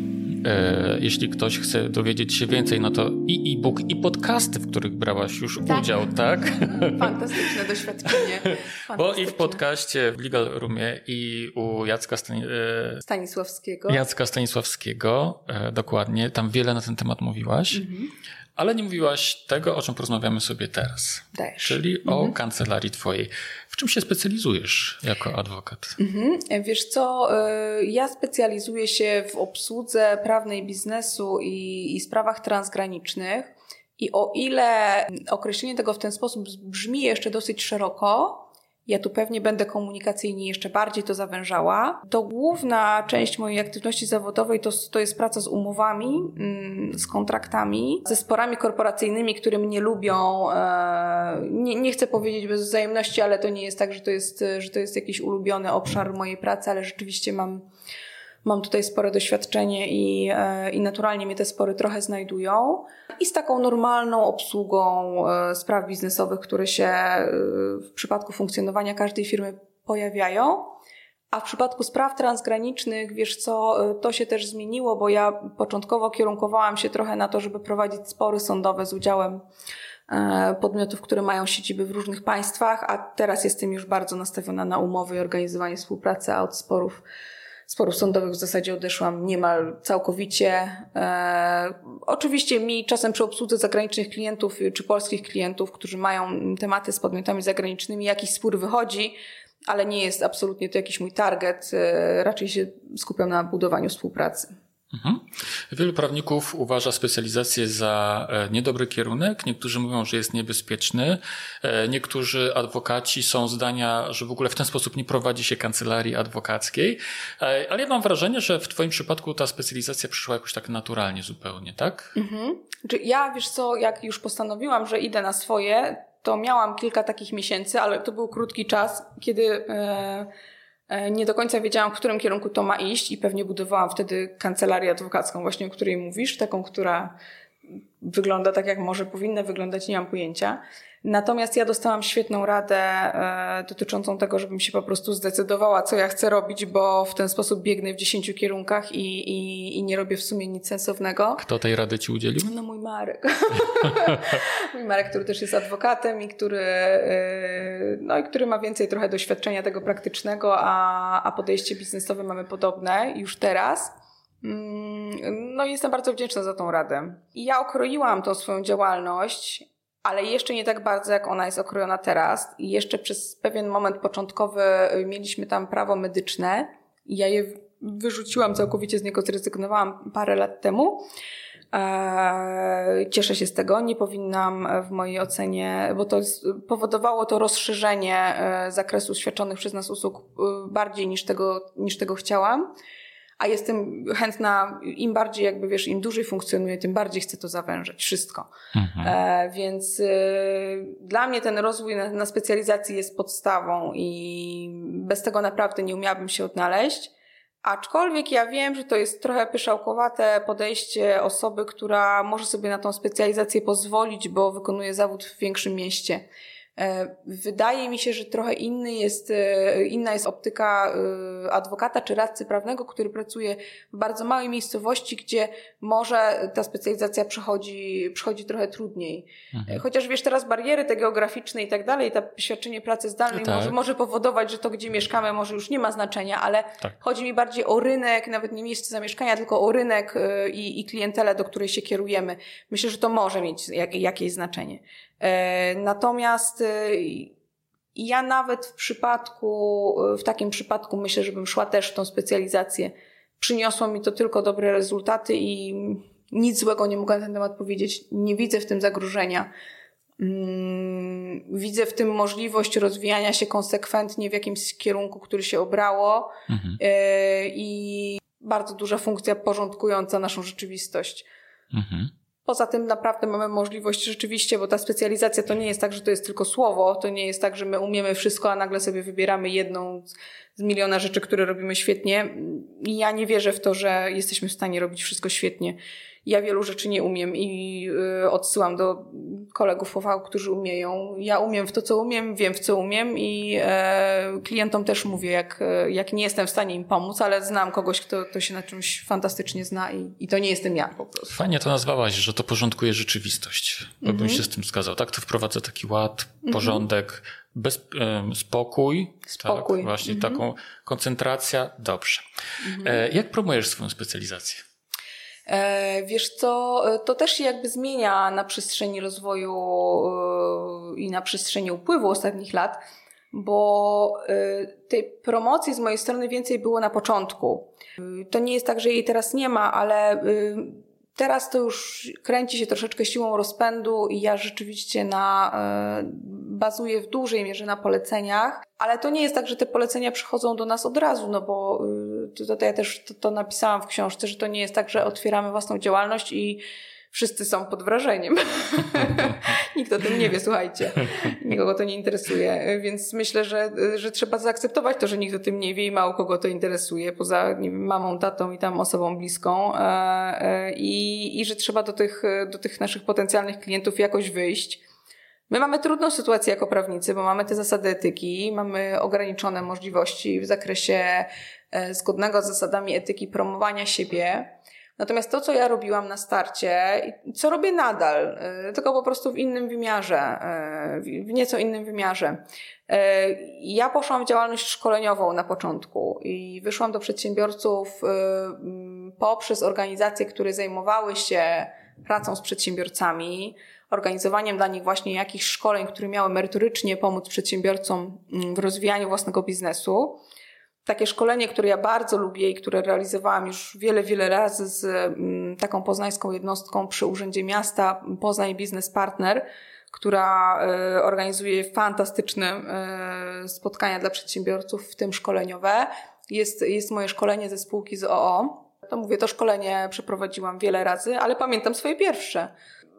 E, jeśli ktoś chce dowiedzieć się więcej, no to i e-book, i podcasty, w których brałaś już tak. udział, tak? [laughs] Fantastyczne doświadczenie. Fantastyczne. [laughs] Bo i w podcaście w Legal Roomie i u Jacka Stani e, Stanisławskiego. Jacka Stanisławskiego, dokładnie, tam wiele na ten temat mówiłaś. Mhm. Ale nie mówiłaś tego, o czym porozmawiamy sobie teraz. Czyli mhm. o kancelarii twojej. W czym się specjalizujesz jako adwokat? Mhm. Wiesz co, y, ja specjalizuję się w obsłudze prawnej biznesu i, i sprawach transgranicznych. I o ile określenie tego w ten sposób brzmi jeszcze dosyć szeroko, ja tu pewnie będę komunikacyjnie jeszcze bardziej to zawężała. To główna część mojej aktywności zawodowej to, to jest praca z umowami, mm, z kontraktami, ze sporami korporacyjnymi, które mnie lubią. E, nie, nie chcę powiedzieć bez wzajemności, ale to nie jest tak, że to jest, że to jest jakiś ulubiony obszar mojej pracy, ale rzeczywiście mam mam tutaj spore doświadczenie i, e, i naturalnie mnie te spory trochę znajdują. I z taką normalną obsługą e, spraw biznesowych, które się e, w przypadku funkcjonowania każdej firmy pojawiają. A w przypadku spraw transgranicznych, wiesz co, to się też zmieniło, bo ja początkowo kierunkowałam się trochę na to, żeby prowadzić spory sądowe z udziałem podmiotów, które mają siedziby w różnych państwach, a teraz jestem już bardzo nastawiona na umowy i organizowanie współpracy, a od sporów sporów sądowych w zasadzie odeszłam niemal całkowicie. E, oczywiście mi czasem przy obsłudze zagranicznych klientów czy polskich klientów, którzy mają tematy z podmiotami zagranicznymi, jakiś spór wychodzi, ale nie jest absolutnie to jakiś mój target. E, raczej się skupiam na budowaniu współpracy. Mhm. Wielu prawników uważa specjalizację za e, niedobry kierunek. Niektórzy mówią, że jest niebezpieczny. E, niektórzy adwokaci są zdania, że w ogóle w ten sposób nie prowadzi się kancelarii adwokackiej. E, ale ja mam wrażenie, że w Twoim przypadku ta specjalizacja przyszła jakoś tak naturalnie zupełnie, tak? Mhm. Ja, wiesz co, jak już postanowiłam, że idę na swoje, to miałam kilka takich miesięcy, ale to był krótki czas, kiedy. E, nie do końca wiedziałam, w którym kierunku to ma iść i pewnie budowałam wtedy kancelarię adwokacką, właśnie o której mówisz, taką, która wygląda tak, jak może powinna wyglądać, nie mam pojęcia. Natomiast ja dostałam świetną radę e, dotyczącą tego, żebym się po prostu zdecydowała, co ja chcę robić, bo w ten sposób biegnę w dziesięciu kierunkach i, i, i nie robię w sumie nic sensownego. Kto tej rady ci udzielił? No mój Marek. [laughs] mój Marek, który też jest adwokatem i który, e, no, i który ma więcej trochę doświadczenia tego praktycznego, a, a podejście biznesowe mamy podobne już teraz. Mm, no i jestem bardzo wdzięczna za tą radę. I ja okroiłam tą swoją działalność ale jeszcze nie tak bardzo, jak ona jest okrojona teraz. I jeszcze przez pewien moment początkowy mieliśmy tam prawo medyczne ja je wyrzuciłam całkowicie z niego, zrezygnowałam parę lat temu. Eee, cieszę się z tego. Nie powinnam w mojej ocenie, bo to powodowało to rozszerzenie e, zakresu świadczonych przez nas usług y, bardziej niż tego, niż tego chciałam a jestem chętna, im bardziej jakby wiesz, im dłużej funkcjonuje, tym bardziej chcę to zawężać, wszystko. Mhm. E, więc y, dla mnie ten rozwój na, na specjalizacji jest podstawą i bez tego naprawdę nie umiałabym się odnaleźć. Aczkolwiek ja wiem, że to jest trochę pyszałkowate podejście osoby, która może sobie na tą specjalizację pozwolić, bo wykonuje zawód w większym mieście. E, wydaje mi się, że trochę inny jest, e, inna jest optyka e, adwokata czy radcy prawnego, który pracuje w bardzo małej miejscowości, gdzie może ta specjalizacja przychodzi, przychodzi trochę trudniej. Mhm. Chociaż wiesz, teraz bariery te geograficzne i tak dalej, to świadczenie pracy zdalnej tak. może, może powodować, że to, gdzie mieszkamy, może już nie ma znaczenia, ale tak. chodzi mi bardziej o rynek, nawet nie miejsce zamieszkania, tylko o rynek i, i klientelę, do której się kierujemy. Myślę, że to może mieć jak, jakieś znaczenie. E, natomiast e, ja nawet w przypadku, w takim przypadku myślę, żebym szła też w tą specjalizację. Przyniosło mi to tylko dobre rezultaty i nic złego nie mogę na ten temat powiedzieć. Nie widzę w tym zagrożenia. Mm, widzę w tym możliwość rozwijania się konsekwentnie w jakimś kierunku, który się obrało mhm. E, i bardzo duża funkcja porządkująca naszą rzeczywistość. Mhm. Poza tym naprawdę mamy możliwość rzeczywiście, bo ta specjalizacja to nie jest tak, że to jest tylko słowo, to nie jest tak, że my umiemy wszystko, a nagle sobie wybieramy jedną z miliona rzeczy, które robimy świetnie. I ja nie wierzę w to, że jesteśmy w stanie robić wszystko świetnie ja wielu rzeczy nie umiem i y, odsyłam do kolegów OV, którzy umieją. Ja umiem w to, co umiem, wiem w co umiem i e, klientom też mówię, jak, jak nie jestem w stanie im pomóc, ale znam kogoś, kto, kto się na czymś fantastycznie zna i, i to nie jestem ja po prostu. Fajnie to nazwałaś, że to porządkuje rzeczywistość. Bo bym mhm. się z tym zgadzał. Tak, to wprowadza taki ład, mhm. porządek, bez, spokój, tak, spokój. Tak, właśnie mhm. taką koncentracja, dobrze. E, jak promujesz swoją specjalizację? E, wiesz co, e, to też się jakby zmienia na przestrzeni rozwoju e, i na przestrzeni upływu ostatnich lat, bo tej promocji z mojej strony więcej było na początku. To nie jest tak, że jej teraz nie ma, ale teraz to już kręci się troszeczkę siłą rozpędu i ja rzeczywiście na, bazuję w dużej mierze na poleceniach, ale to nie jest tak, że te polecenia przychodzą do nas od razu, no bo to, to ja też to, to napisałam w książce, że to nie jest tak, że otwieramy własną działalność i wszyscy są pod wrażeniem. [laughs] Nikt o tym nie wie, słuchajcie. Nikogo to nie interesuje, więc myślę, że, że trzeba zaakceptować to, że nikt o tym nie wie i mało kogo to interesuje, poza nie wiem, mamą, tatą i tam osobą bliską e, e, i, i że trzeba do tych, do tych naszych potencjalnych klientów jakoś wyjść. My mamy trudną sytuację jako prawnicy, bo mamy te zasady etyki, mamy ograniczone możliwości w zakresie zgodnego z zasadami etyki promowania siebie. Natomiast to, co ja robiłam na starcie, co robię nadal, y, tylko po prostu w innym wymiarze, y, w nieco innym wymiarze. Ja poszłam w działalność szkoleniową na początku i wyszłam do przedsiębiorców poprzez organizacje, które zajmowały się pracą z przedsiębiorcami, organizowaniem dla nich właśnie jakichś szkoleń, które miały merytorycznie pomóc przedsiębiorcom w rozwijaniu własnego biznesu takie szkolenie, które ja bardzo lubię i które realizowałam już wiele, wiele razy z mm, taką poznańską jednostką przy Urzędzie Miasta, Poznań Business Partner, która e, organizuje fantastyczne e, spotkania dla przedsiębiorców, w tym szkoleniowe. Jest, jest moje szkolenie ze spółki z OO. To mówię, to szkolenie przeprowadziłam wiele razy, ale pamiętam swoje pierwsze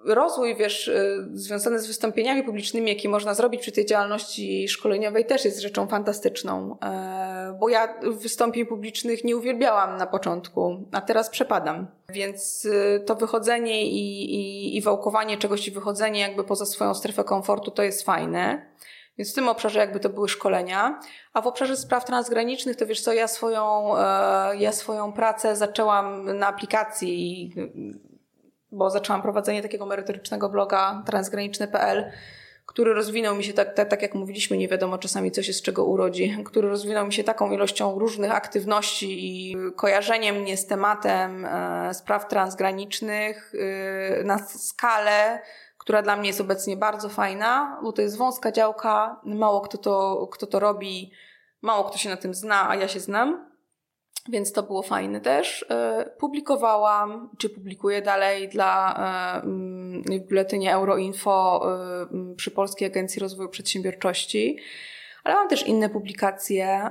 rozwój, wiesz, y, związany z wystąpieniami publicznymi, jaki można zrobić przy tej działalności szkoleniowej, też jest rzeczą fantastyczną. E, bo ja wystąpień publicznych nie uwielbiałam na początku, a teraz przepadam. Więc y, to wychodzenie i, i, i wałkowanie czegoś i wychodzenie jakby poza swoją strefę komfortu to jest fajne. Więc w tym obszarze jakby to były szkolenia. A w obszarze spraw transgranicznych to wiesz co, ja swoją, e, ja swoją pracę zaczęłam na aplikacji bo zaczęłam prowadzenie takiego merytorycznego bloga transgraniczny.pl, który rozwinął mi się tak, tak, tak jak mówiliśmy, nie wiadomo czasami co się z czego urodzi, który rozwinął mi się taką ilością różnych aktywności i kojarzeniem mnie z tematem e, spraw transgranicznych e, na skalę, która dla mnie jest obecnie bardzo fajna, bo to jest wąska działka, mało kto to, kto to robi, mało kto się na tym zna, a ja się znam. Więc to było fajne też. E, publikowałam, czy publikuję dalej dla e, mm, w biuletynie Euroinfo e, przy Polskiej Agencji Rozwoju Przedsiębiorczości. Ale mam też inne publikacje.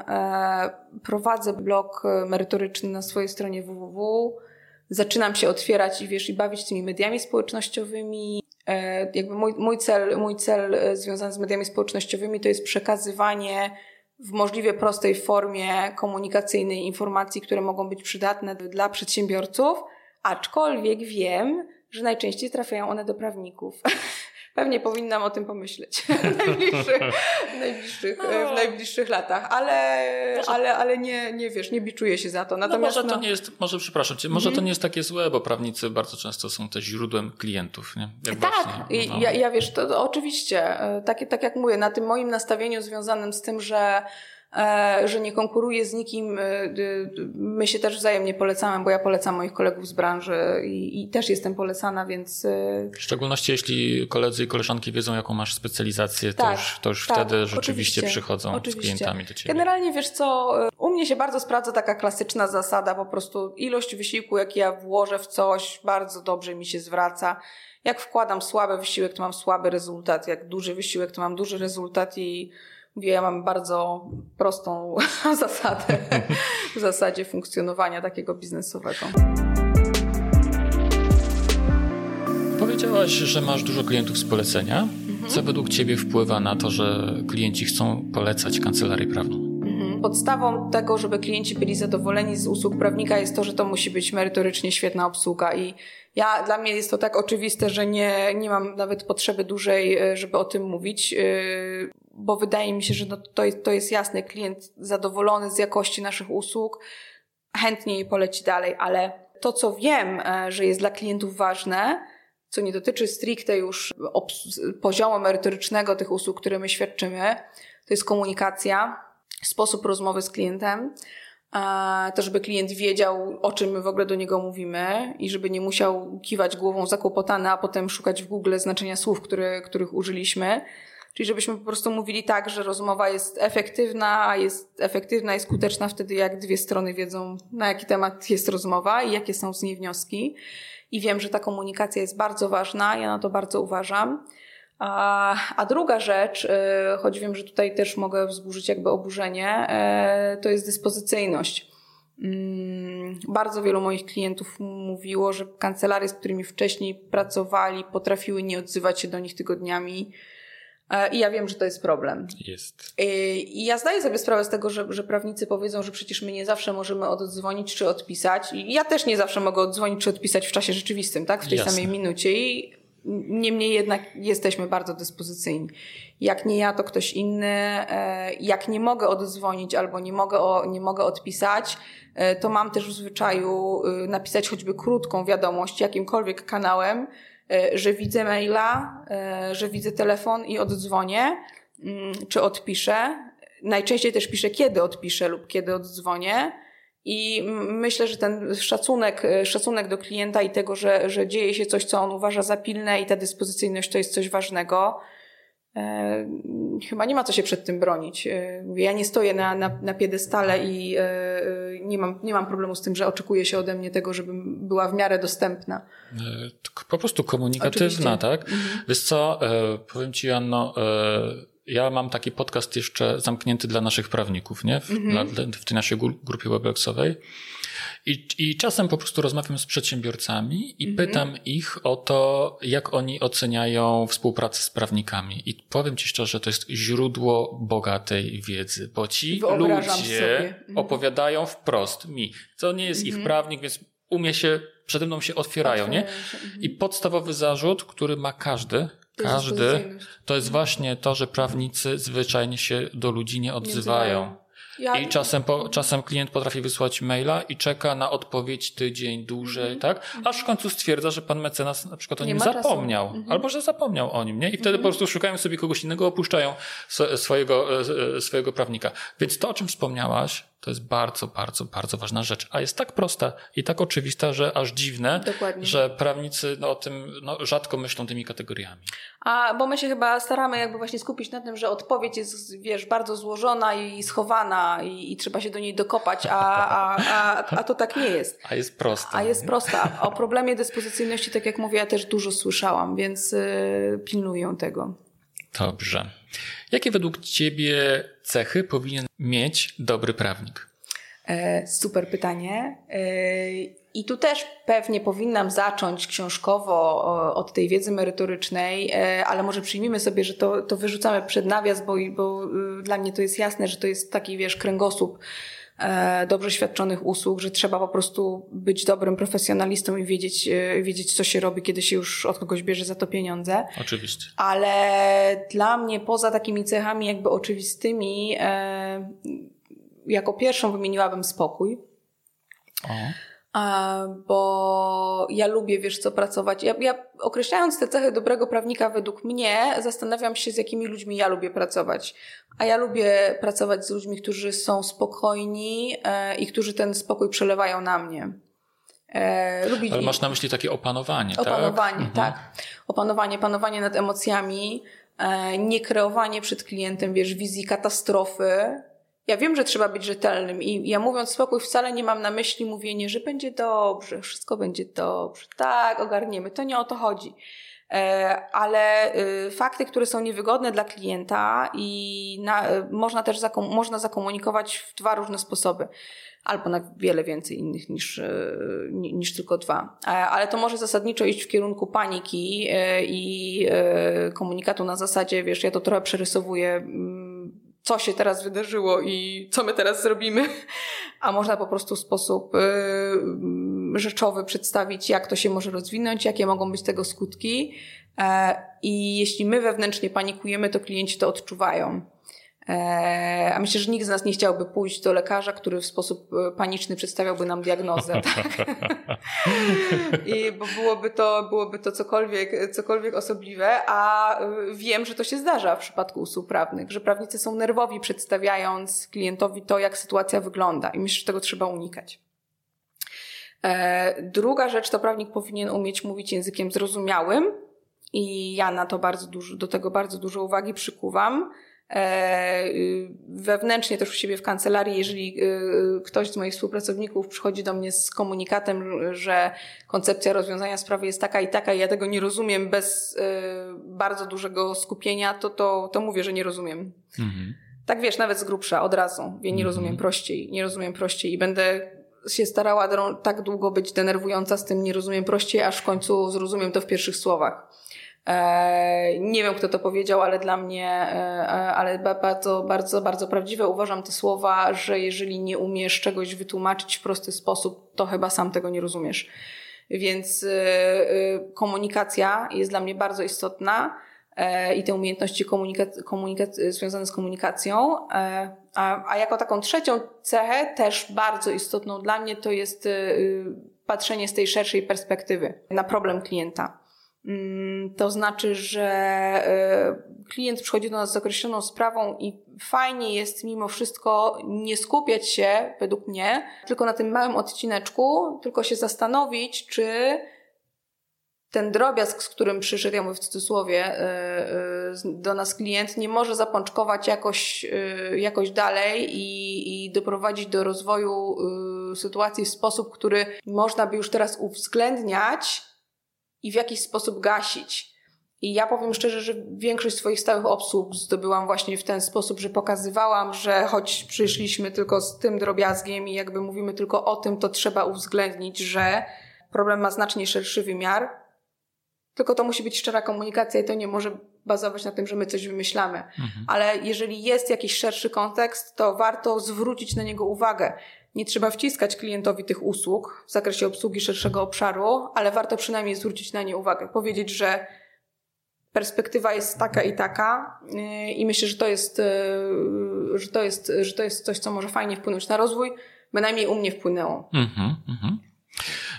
Prowadzę blog merytoryczny na swojej stronie www. Zaczynam się otwierać i wiesz, i bawić tymi mediami społecznościowymi. Jakby mój, mój cel, mój cel związany z mediami społecznościowymi to jest przekazywanie w możliwie prostej formie komunikacyjnej informacji, które mogą być przydatne dla przedsiębiorców, aczkolwiek wiem, że najczęściej trafiają one do prawników. [laughs] Pewnie powinnam o tym pomyśleć [laughs] w [laughs] najbliższych, w najbliższych, no. w najbliższych latach, ale, może... ale, ale nie, nie wiesz, nie biczuję się za to. No Natomiast, no może to nie jest, może przepraszam cię, może to mhm. nie jest takie złe, bo prawnicy bardzo często są też źródłem klientów, nie? Jak tak, właśnie, no. ja, ja wiesz, to, to oczywiście, e, tak, tak jak mówię, na tym moim nastawieniu związanym z tym, że że nie konkuruję z nikim. E, my się też wzajemnie polecamy, bo ja polecam moich kolegów z branży i, i, też jestem polecana, więc. E, w szczególności jeśli koledzy i koleżanki wiedzą, jaką masz specjalizację, tak, to już, to już tak, wtedy rzeczywiście przychodzą oczywiście. z klientami do ciebie. Generalnie wiesz co, u mnie się bardzo sprawdza taka klasyczna zasada, po prostu ilość wysiłku, jaki ja włożę w coś, bardzo dobrze mi się zwraca. Jak wkładam słaby wysiłek, to mam słaby rezultat. Jak duży wysiłek, to mam duży rezultat i Mówię, ja mam bardzo prostą [laughs] zasadę w zasadzie funkcjonowania takiego biznesowego. Powiedziałaś, że masz dużo klientów z polecenia. Mhm. Co według Ciebie wpływa na to, że klienci chcą polecać kancelarię prawną? Mhm. Podstawą tego, żeby klienci byli zadowoleni z usług prawnika jest to, że to musi być merytorycznie świetna obsługa i ja, dla mnie jest to tak oczywiste, że nie, nie mam nawet potrzeby dłużej, e, żeby o tym mówić, e, bo wydaje mi się, że no to, jest, to jest jasne. Klient zadowolony z jakości naszych usług, chętnie je poleci dalej, ale to, co wiem, e, że jest dla klientów ważne, co nie dotyczy stricte już poziomu merytorycznego tych usług, które my świadczymy, to jest komunikacja, sposób rozmowy z klientem, to żeby klient wiedział, o czym my w ogóle do niego mówimy i żeby nie musiał kiwać głową zakłopotany, a potem szukać w Google znaczenia słów, które, których użyliśmy. Czyli żebyśmy po prostu mówili tak, że rozmowa jest efektywna, jest efektywna i skuteczna wtedy, jak dwie strony wiedzą, na jaki temat jest rozmowa i jakie są z niej wnioski. i wiem, że ta komunikacja jest bardzo ważna, ja na to bardzo uważam. A, a druga rzecz, e, choć wiem, że tutaj też mogę wzburzyć jakby oburzenie, e, to jest dyspozycyjność. Mm, bardzo wielu moich klientów mówiło, że kancelarie, z którymi wcześniej pracowali, potrafiły nie odzywać się do nich tygodniami. E, I ja wiem, że to jest problem. Jest. I ja zdaję sobie sprawę z tego, że, że prawnicy powiedzą, że przecież my nie zawsze możemy oddzwonić czy odpisać. I ja też nie zawsze mogę oddzwonić czy odpisać w czasie rzeczywistym, tak? W tej Jasne. samej minucie. I Niemniej jednak jesteśmy bardzo dyspozycyjni. Jak nie ja, to ktoś inny. E, jak nie mogę oddzwonić albo nie mogę, nie mogę odpisać, e, to mam też w zwyczaju y, napisać choćby krótką wiadomość jakimkolwiek kanałem, e, że widzę maila, że widzę telefon i oddzwonię, mm, czy odpiszę. Najczęściej też piszę, kiedy odpiszę lub kiedy oddzwonię i myślę, że ten szacunek, e, szacunek do klienta i tego, że, że dzieje się coś, co on uważa za pilne i ta dyspozycyjność to jest coś ważnego, e, chyba nie ma co się przed tym bronić. E, ja nie stoję na, na, na piedestale i e, e, nie, mam, nie mam problemu z tym, że oczekuje się ode mnie tego, żebym była w miarę dostępna. Po prostu komunikatywna, Oczywiście. tak? Mhm. Wiesz co, powiem Ci Anno, ja mam taki podcast jeszcze zamknięty dla naszych prawników, nie? W, mm -hmm. w tej naszej grupie webexowej. I, I czasem po prostu rozmawiam z przedsiębiorcami i -hmm. pytam ich o to, jak oni oceniają współpracę z prawnikami. I powiem Ci szczerze, to jest źródło bogatej wiedzy, bo ci ludzie mm -hmm. opowiadają wprost mi, co nie jest ich mhm. prawnik, więc umie się, przede mną się otwierają, nie? Mhm. I podstawowy zarzut, który ma każdy, każdy, to jest właśnie to, że prawnicy zwyczajnie się do ludzi nie odzywają. Ja... I czasem, po, czasem klient potrafi wysłać maila i czeka na odpowiedź tydzień dłużej, mm -hmm. tak? Aż w końcu stwierdza, że pan mecenas na przykład o nie nim zapomniał. Mm -hmm. Albo że zapomniał o nim, nie? I wtedy po prostu szukają sobie kogoś innego, opuszczają swojego, e, e, swojego prawnika. Więc to, o czym wspomniałaś, to jest bardzo, bardzo, bardzo ważna rzecz. A jest tak prosta i tak oczywista, że aż dziwne, Dokładnie. że prawnicy no, o tym no, rzadko myślą tymi kategoriami. A bo my się chyba staramy jakby właśnie skupić na tym, że odpowiedź jest, wiesz, bardzo złożona i schowana i, i trzeba się do niej dokopać, a, a, a, a to tak nie jest. A jest prosta. A jest prosta. O problemie dyspozycyjności, tak jak mówię, ja też dużo słyszałam, więc yy, pilnuję tego. Dobrze. Jakie według Ciebie cechy powinien mieć dobry prawnik? E, super pytanie. E, I tu też pewnie powinnam zacząć książkowo od tej wiedzy merytorycznej, e, ale może przyjmijmy sobie, że to, to wyrzucamy przed nawias, bo, bo y, dla mnie to jest jasne, że to jest taki, wiesz, kręgosłup dobrze świadczonych usług, że trzeba po prostu być dobrym profesjonalistą i wiedzieć, e, wiedzieć, co się robi, kiedy się już od kogoś bierze za to pieniądze. Oczywiście. Ale dla mnie, poza takimi cechami jakby oczywistymi, e, jako pierwszą wymieniłabym spokój. O bo ja lubię, wiesz co, pracować. Ja, ja określając te cechy dobrego prawnika według mnie, zastanawiam się, z jakimi ludźmi ja lubię pracować. A ja lubię pracować z ludźmi, którzy są spokojni e, i którzy ten spokój przelewają na mnie. E, lubi... Ale masz na myśli takie opanowanie, opanowanie tak? tak. Mhm. Opanowanie, panowanie nad emocjami, e, nie kreowanie przed klientem, wiesz, wizji katastrofy, ja wiem, że trzeba być rzetelnym i ja mówiąc spokój wcale nie mam na myśli mówienie, że będzie dobrze, wszystko będzie dobrze, tak, ogarniemy. To nie o to chodzi. E, ale y, fakty, które są niewygodne dla klienta i na, y, można też zakom można zakomunikować w dwa różne sposoby. Albo na wiele więcej innych niż, y, niż tylko dwa. E, ale to może zasadniczo iść w kierunku paniki i komunikatu na zasadzie, wiesz, ja to trochę przerysowuję mm, co się teraz wydarzyło i co my teraz zrobimy, a można po prostu w sposób y, rzeczowy przedstawić, jak to się może rozwinąć, jakie mogą być tego skutki. E, I jeśli my wewnętrznie panikujemy, to klienci to odczuwają. E, a myślę, że nikt z nas nie chciałby pójść do lekarza, który w sposób e, paniczny przedstawiałby nam diagnozę. [laughs] Tak? I bo byłoby to, byłoby to cokolwiek, cokolwiek osobliwe, a e, wiem, że to się zdarza w przypadku usług prawnych, że prawnicy są nerwowi przedstawiając klientowi to, jak sytuacja wygląda i myślę, że tego trzeba unikać. Druga rzecz to prawnik powinien umieć mówić językiem zrozumiałym i ja na to bardzo dużo, do tego bardzo dużo uwagi przykuwam wewnętrznie też u siebie w kancelarii, jeżeli y, ktoś z moich współpracowników przychodzi do mnie z komunikatem, że koncepcja rozwiązania sprawy jest taka i taka i ja tego nie rozumiem bez y, bardzo dużego skupienia, to, to, to mówię, że nie rozumiem. Mhm. Tak wiesz, nawet z grubsza, od razu. Wie, nie rozumiem mhm. prościej, nie rozumiem prościej i będę się starała tak długo być denerwująca z tym nie rozumiem prościej, aż w końcu zrozumiem to w pierwszych słowach. E, nie wiem, kto to powiedział, ale dla mnie, e, e, ale bardzo, bardzo, bardzo prawdziwe uważam te słowa, że jeżeli nie umiesz czegoś wytłumaczyć w prosty sposób, to chyba sam tego nie rozumiesz. Więc komunikacja jest dla mnie bardzo istotna i te umiejętności komunikat, związane z komunikacją. A, a jako taką trzecią cechę, też bardzo istotną dla mnie, to jest patrzenie z tej szerszej perspektywy na problem klienta. Mm, to znaczy, że e, klient przychodzi do nas z określoną sprawą i fajnie jest mimo wszystko nie skupiać się, według mnie, tylko na tym małym odcineczku, tylko się zastanowić, czy ten drobiazg, z którym przyszedł, ja mówię w cudzysłowie, e, e, do nas klient, nie może zapączkować jakoś, jakoś dalej i, i doprowadzić do rozwoju sytuacji w sposób, który można by już teraz uwzględniać, i w jakiś sposób gasić. I ja powiem szczerze, że większość swoich stałych obsług zdobyłam właśnie w ten sposób, że pokazywałam, że choć przyszliśmy tylko z tym drobiazgiem i jakby mówimy tylko o tym, to trzeba uwzględnić, że problem ma znacznie szerszy wymiar. Tylko to musi być szczera komunikacja i to nie może bazować na tym, że my coś wymyślamy. Mhm. Ale jeżeli jest jakiś szerszy kontekst, to warto zwrócić na niego uwagę. Nie trzeba wciskać klientowi tych usług w zakresie obsługi szerszego obszaru, ale warto przynajmniej zwrócić na nie uwagę. Powiedzieć, że perspektywa jest taka i taka yy, i myślę, że to jest, yy, że to jest, że to jest coś, co może fajnie wpłynąć na rozwój. Bynajmniej u mnie wpłynęło. Mm-hmm, mm-hmm.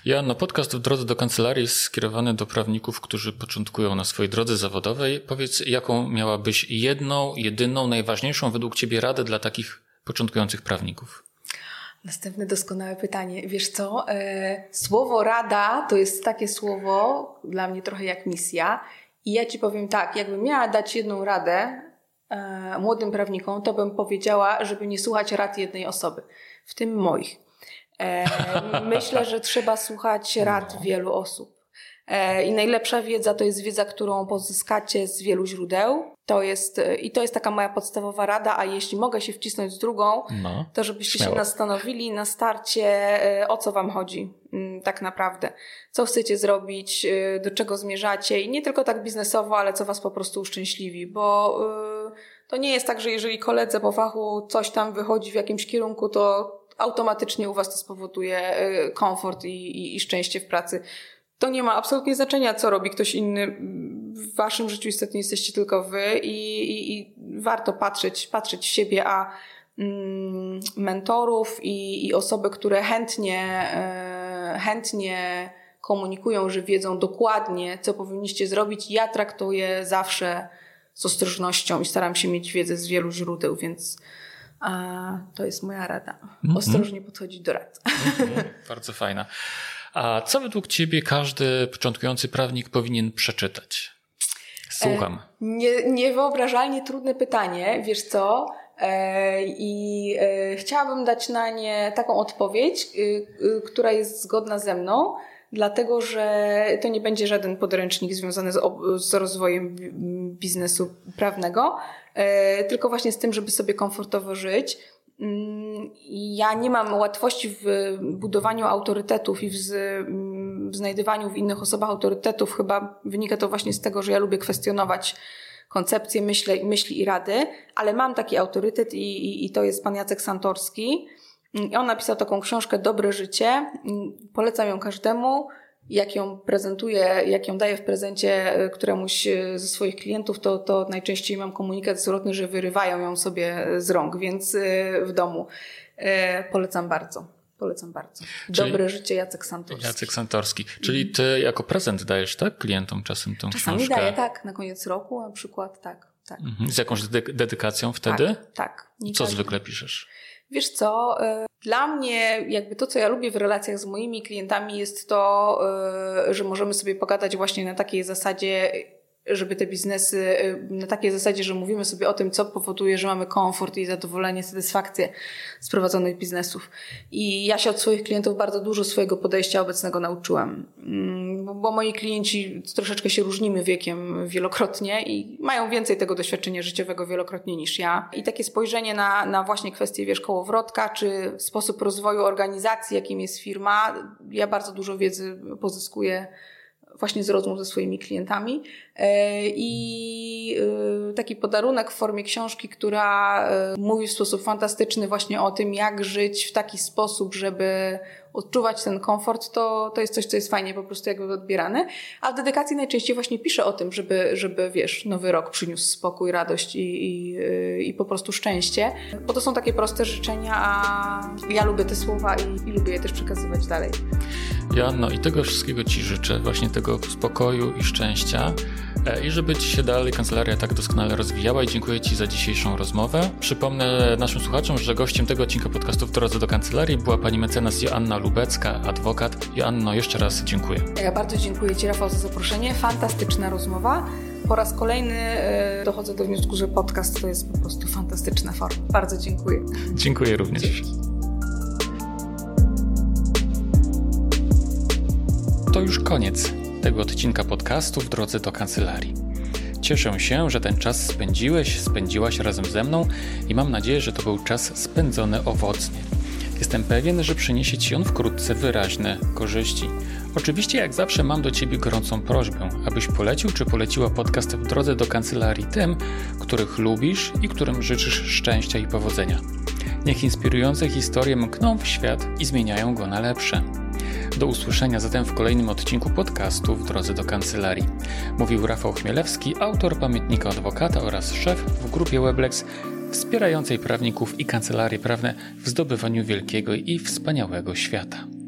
Ja, no podcast w drodze do kancelarii jest skierowany do prawników, którzy początkują na swojej drodze zawodowej. Powiedz, jaką miałabyś jedną, jedyną, najważniejszą według Ciebie radę dla takich początkujących prawników? Następne doskonałe pytanie. Wiesz co? E, słowo rada to jest takie słowo dla mnie trochę jak misja. I ja ci powiem tak, jakbym miała dać jedną radę e, młodym prawnikom, to bym powiedziała, żeby nie słuchać rad jednej osoby, w tym moich. E, [laughs] myślę, że trzeba słuchać rad no. wielu osób. I najlepsza wiedza to jest wiedza, którą pozyskacie z wielu źródeł. To jest, e, I to jest taka moja podstawowa rada, a jeśli mogę się wcisnąć z drugą, no, to żebyście śmiało. się nastanowili na starcie, e, o co wam chodzi mm, tak naprawdę. Co chcecie zrobić, do czego zmierzacie i nie tylko tak biznesowo, ale co was po prostu uszczęśliwi, bo to nie jest tak, że jeżeli koledze po fachu coś tam wychodzi w jakimś kierunku, to automatycznie u was to spowoduje komfort i, i, i szczęście w pracy to nie ma absolutnie znaczenia, co robi ktoś inny. W waszym życiu istotnie jesteście tylko wy i, i, i warto patrzeć, patrzeć w siebie, a mm, mentorów i, i, osoby, które chętnie, e, chętnie komunikują, że wiedzą dokładnie, co powinniście zrobić, ja traktuję zawsze z ostrożnością i staram się mieć wiedzę z wielu źródeł, więc a, to jest moja rada. Mhm. Ostrożnie podchodzić do rad. Mm-hmm. [laughs] Bardzo fajna. A co według Ciebie każdy początkujący prawnik powinien przeczytać? Słucham. E, nie, niewyobrażalnie trudne pytanie, wiesz co? E, I e, chciałabym dać na nie taką odpowiedź, która jest zgodna ze mną, dlatego że to nie będzie żaden podręcznik związany z, z rozwojem biznesu prawnego, tylko właśnie z tym, żeby sobie komfortowo żyć ja nie mam łatwości w budowaniu autorytetów i w, w znajdywaniu w innych osobach autorytetów. Chyba wynika to właśnie z tego, że ja lubię kwestionować koncepcje, myśli, myśli i rady, ale mam taki autorytet i, i, i to jest pan Jacek Santorski. I on napisał taką książkę Dobre Życie. Polecam ją każdemu jak ją prezentuję, jak ją daję w prezencie e, któremuś e, ze swoich klientów, to, to najczęściej mam komunikat zwrotny, że wyrywają ją sobie z rąk, więc e, w domu polecam bardzo. Polecam bardzo. Dobre Czyli życie Jacek Santorski. Jacek Santorski. Czyli ty jako prezent dajesz, tak? Klientom czasem tą Czasami książkę? daję, tak. Na koniec roku na przykład, tak. tak. Mhm. Z jakąś dedykacją wtedy? Tak, tak. Co zwykle piszesz? Wiesz co, dla mnie jakby to, co ja lubię w relacjach z moimi klientami jest to, y, że możemy sobie pogadać właśnie na takiej zasadzie żeby te biznesy na takiej zasadzie, że mówimy sobie o tym, co powoduje, że mamy komfort i zadowolenie, satysfakcję z prowadzonych biznesów. I ja się od swoich klientów bardzo dużo swojego podejścia obecnego nauczyłam. Mm, bo moi klienci troszeczkę się różnimy wiekiem wielokrotnie i mają więcej tego doświadczenia życiowego wielokrotnie niż ja. I takie spojrzenie na, na właśnie kwestie, wiesz, kołowrotka, czy sposób rozwoju organizacji, jakim jest firma, ja bardzo dużo wiedzy pozyskuję właśnie z rozmów ze swoimi klientami. E, I e, taki podarunek w formie książki, która e, mówi w sposób fantastyczny właśnie o tym, jak żyć w taki sposób, żeby odczuwać ten komfort, to, to jest coś, co jest fajnie po prostu jakby odbierane. A w dedykacji najczęściej właśnie piszę o tym, żeby, żeby wiesz, nowy rok przyniósł spokój, radość i, i, i po prostu szczęście. Bo to są takie proste życzenia, a ja lubię te słowa i, i lubię je też przekazywać dalej. Joanno, i tego wszystkiego Ci życzę, właśnie tego spokoju i szczęścia. E, I żeby Ci się dalej kancelaria tak doskonale rozwijała i dziękuję Ci za dzisiejszą rozmowę. Przypomnę naszym słuchaczom, że gościem tego odcinka podcastu w drodze do kancelarii była pani mecenas Joanna Lubecka, adwokat. Joanno, jeszcze raz dziękuję. Ja bardzo dziękuję Ci Rafał za zaproszenie. Fantastyczna rozmowa. Po raz kolejny e, dochodzę do wniosku, że podcast to jest po prostu fantastyczna forma. Bardzo dziękuję. Dziękuję również. Dzięki. To już koniec tego odcinka podcastu w drodze do kancelarii. Cieszę się, że ten czas spędziłeś, spędziłaś razem ze mną i mam nadzieję, że to był czas spędzony owocnie. Jestem pewien, że przyniesie Ci on wkrótce wyraźne korzyści. Oczywiście, jak zawsze, mam do Ciebie gorącą prośbę, abyś polecił czy poleciła podcast w drodze do kancelarii tym, których lubisz i którym życzysz szczęścia i powodzenia. Niech inspirujące historie mkną w świat i zmieniają go na lepsze. Do usłyszenia zatem w kolejnym odcinku podcastu w drodze do kancelarii. Mówił Rafał Chmielewski, autor pamiętnika adwokata oraz szef w grupie Weblex wspierającej prawników i kancelarie prawne w zdobywaniu wielkiego i wspaniałego świata.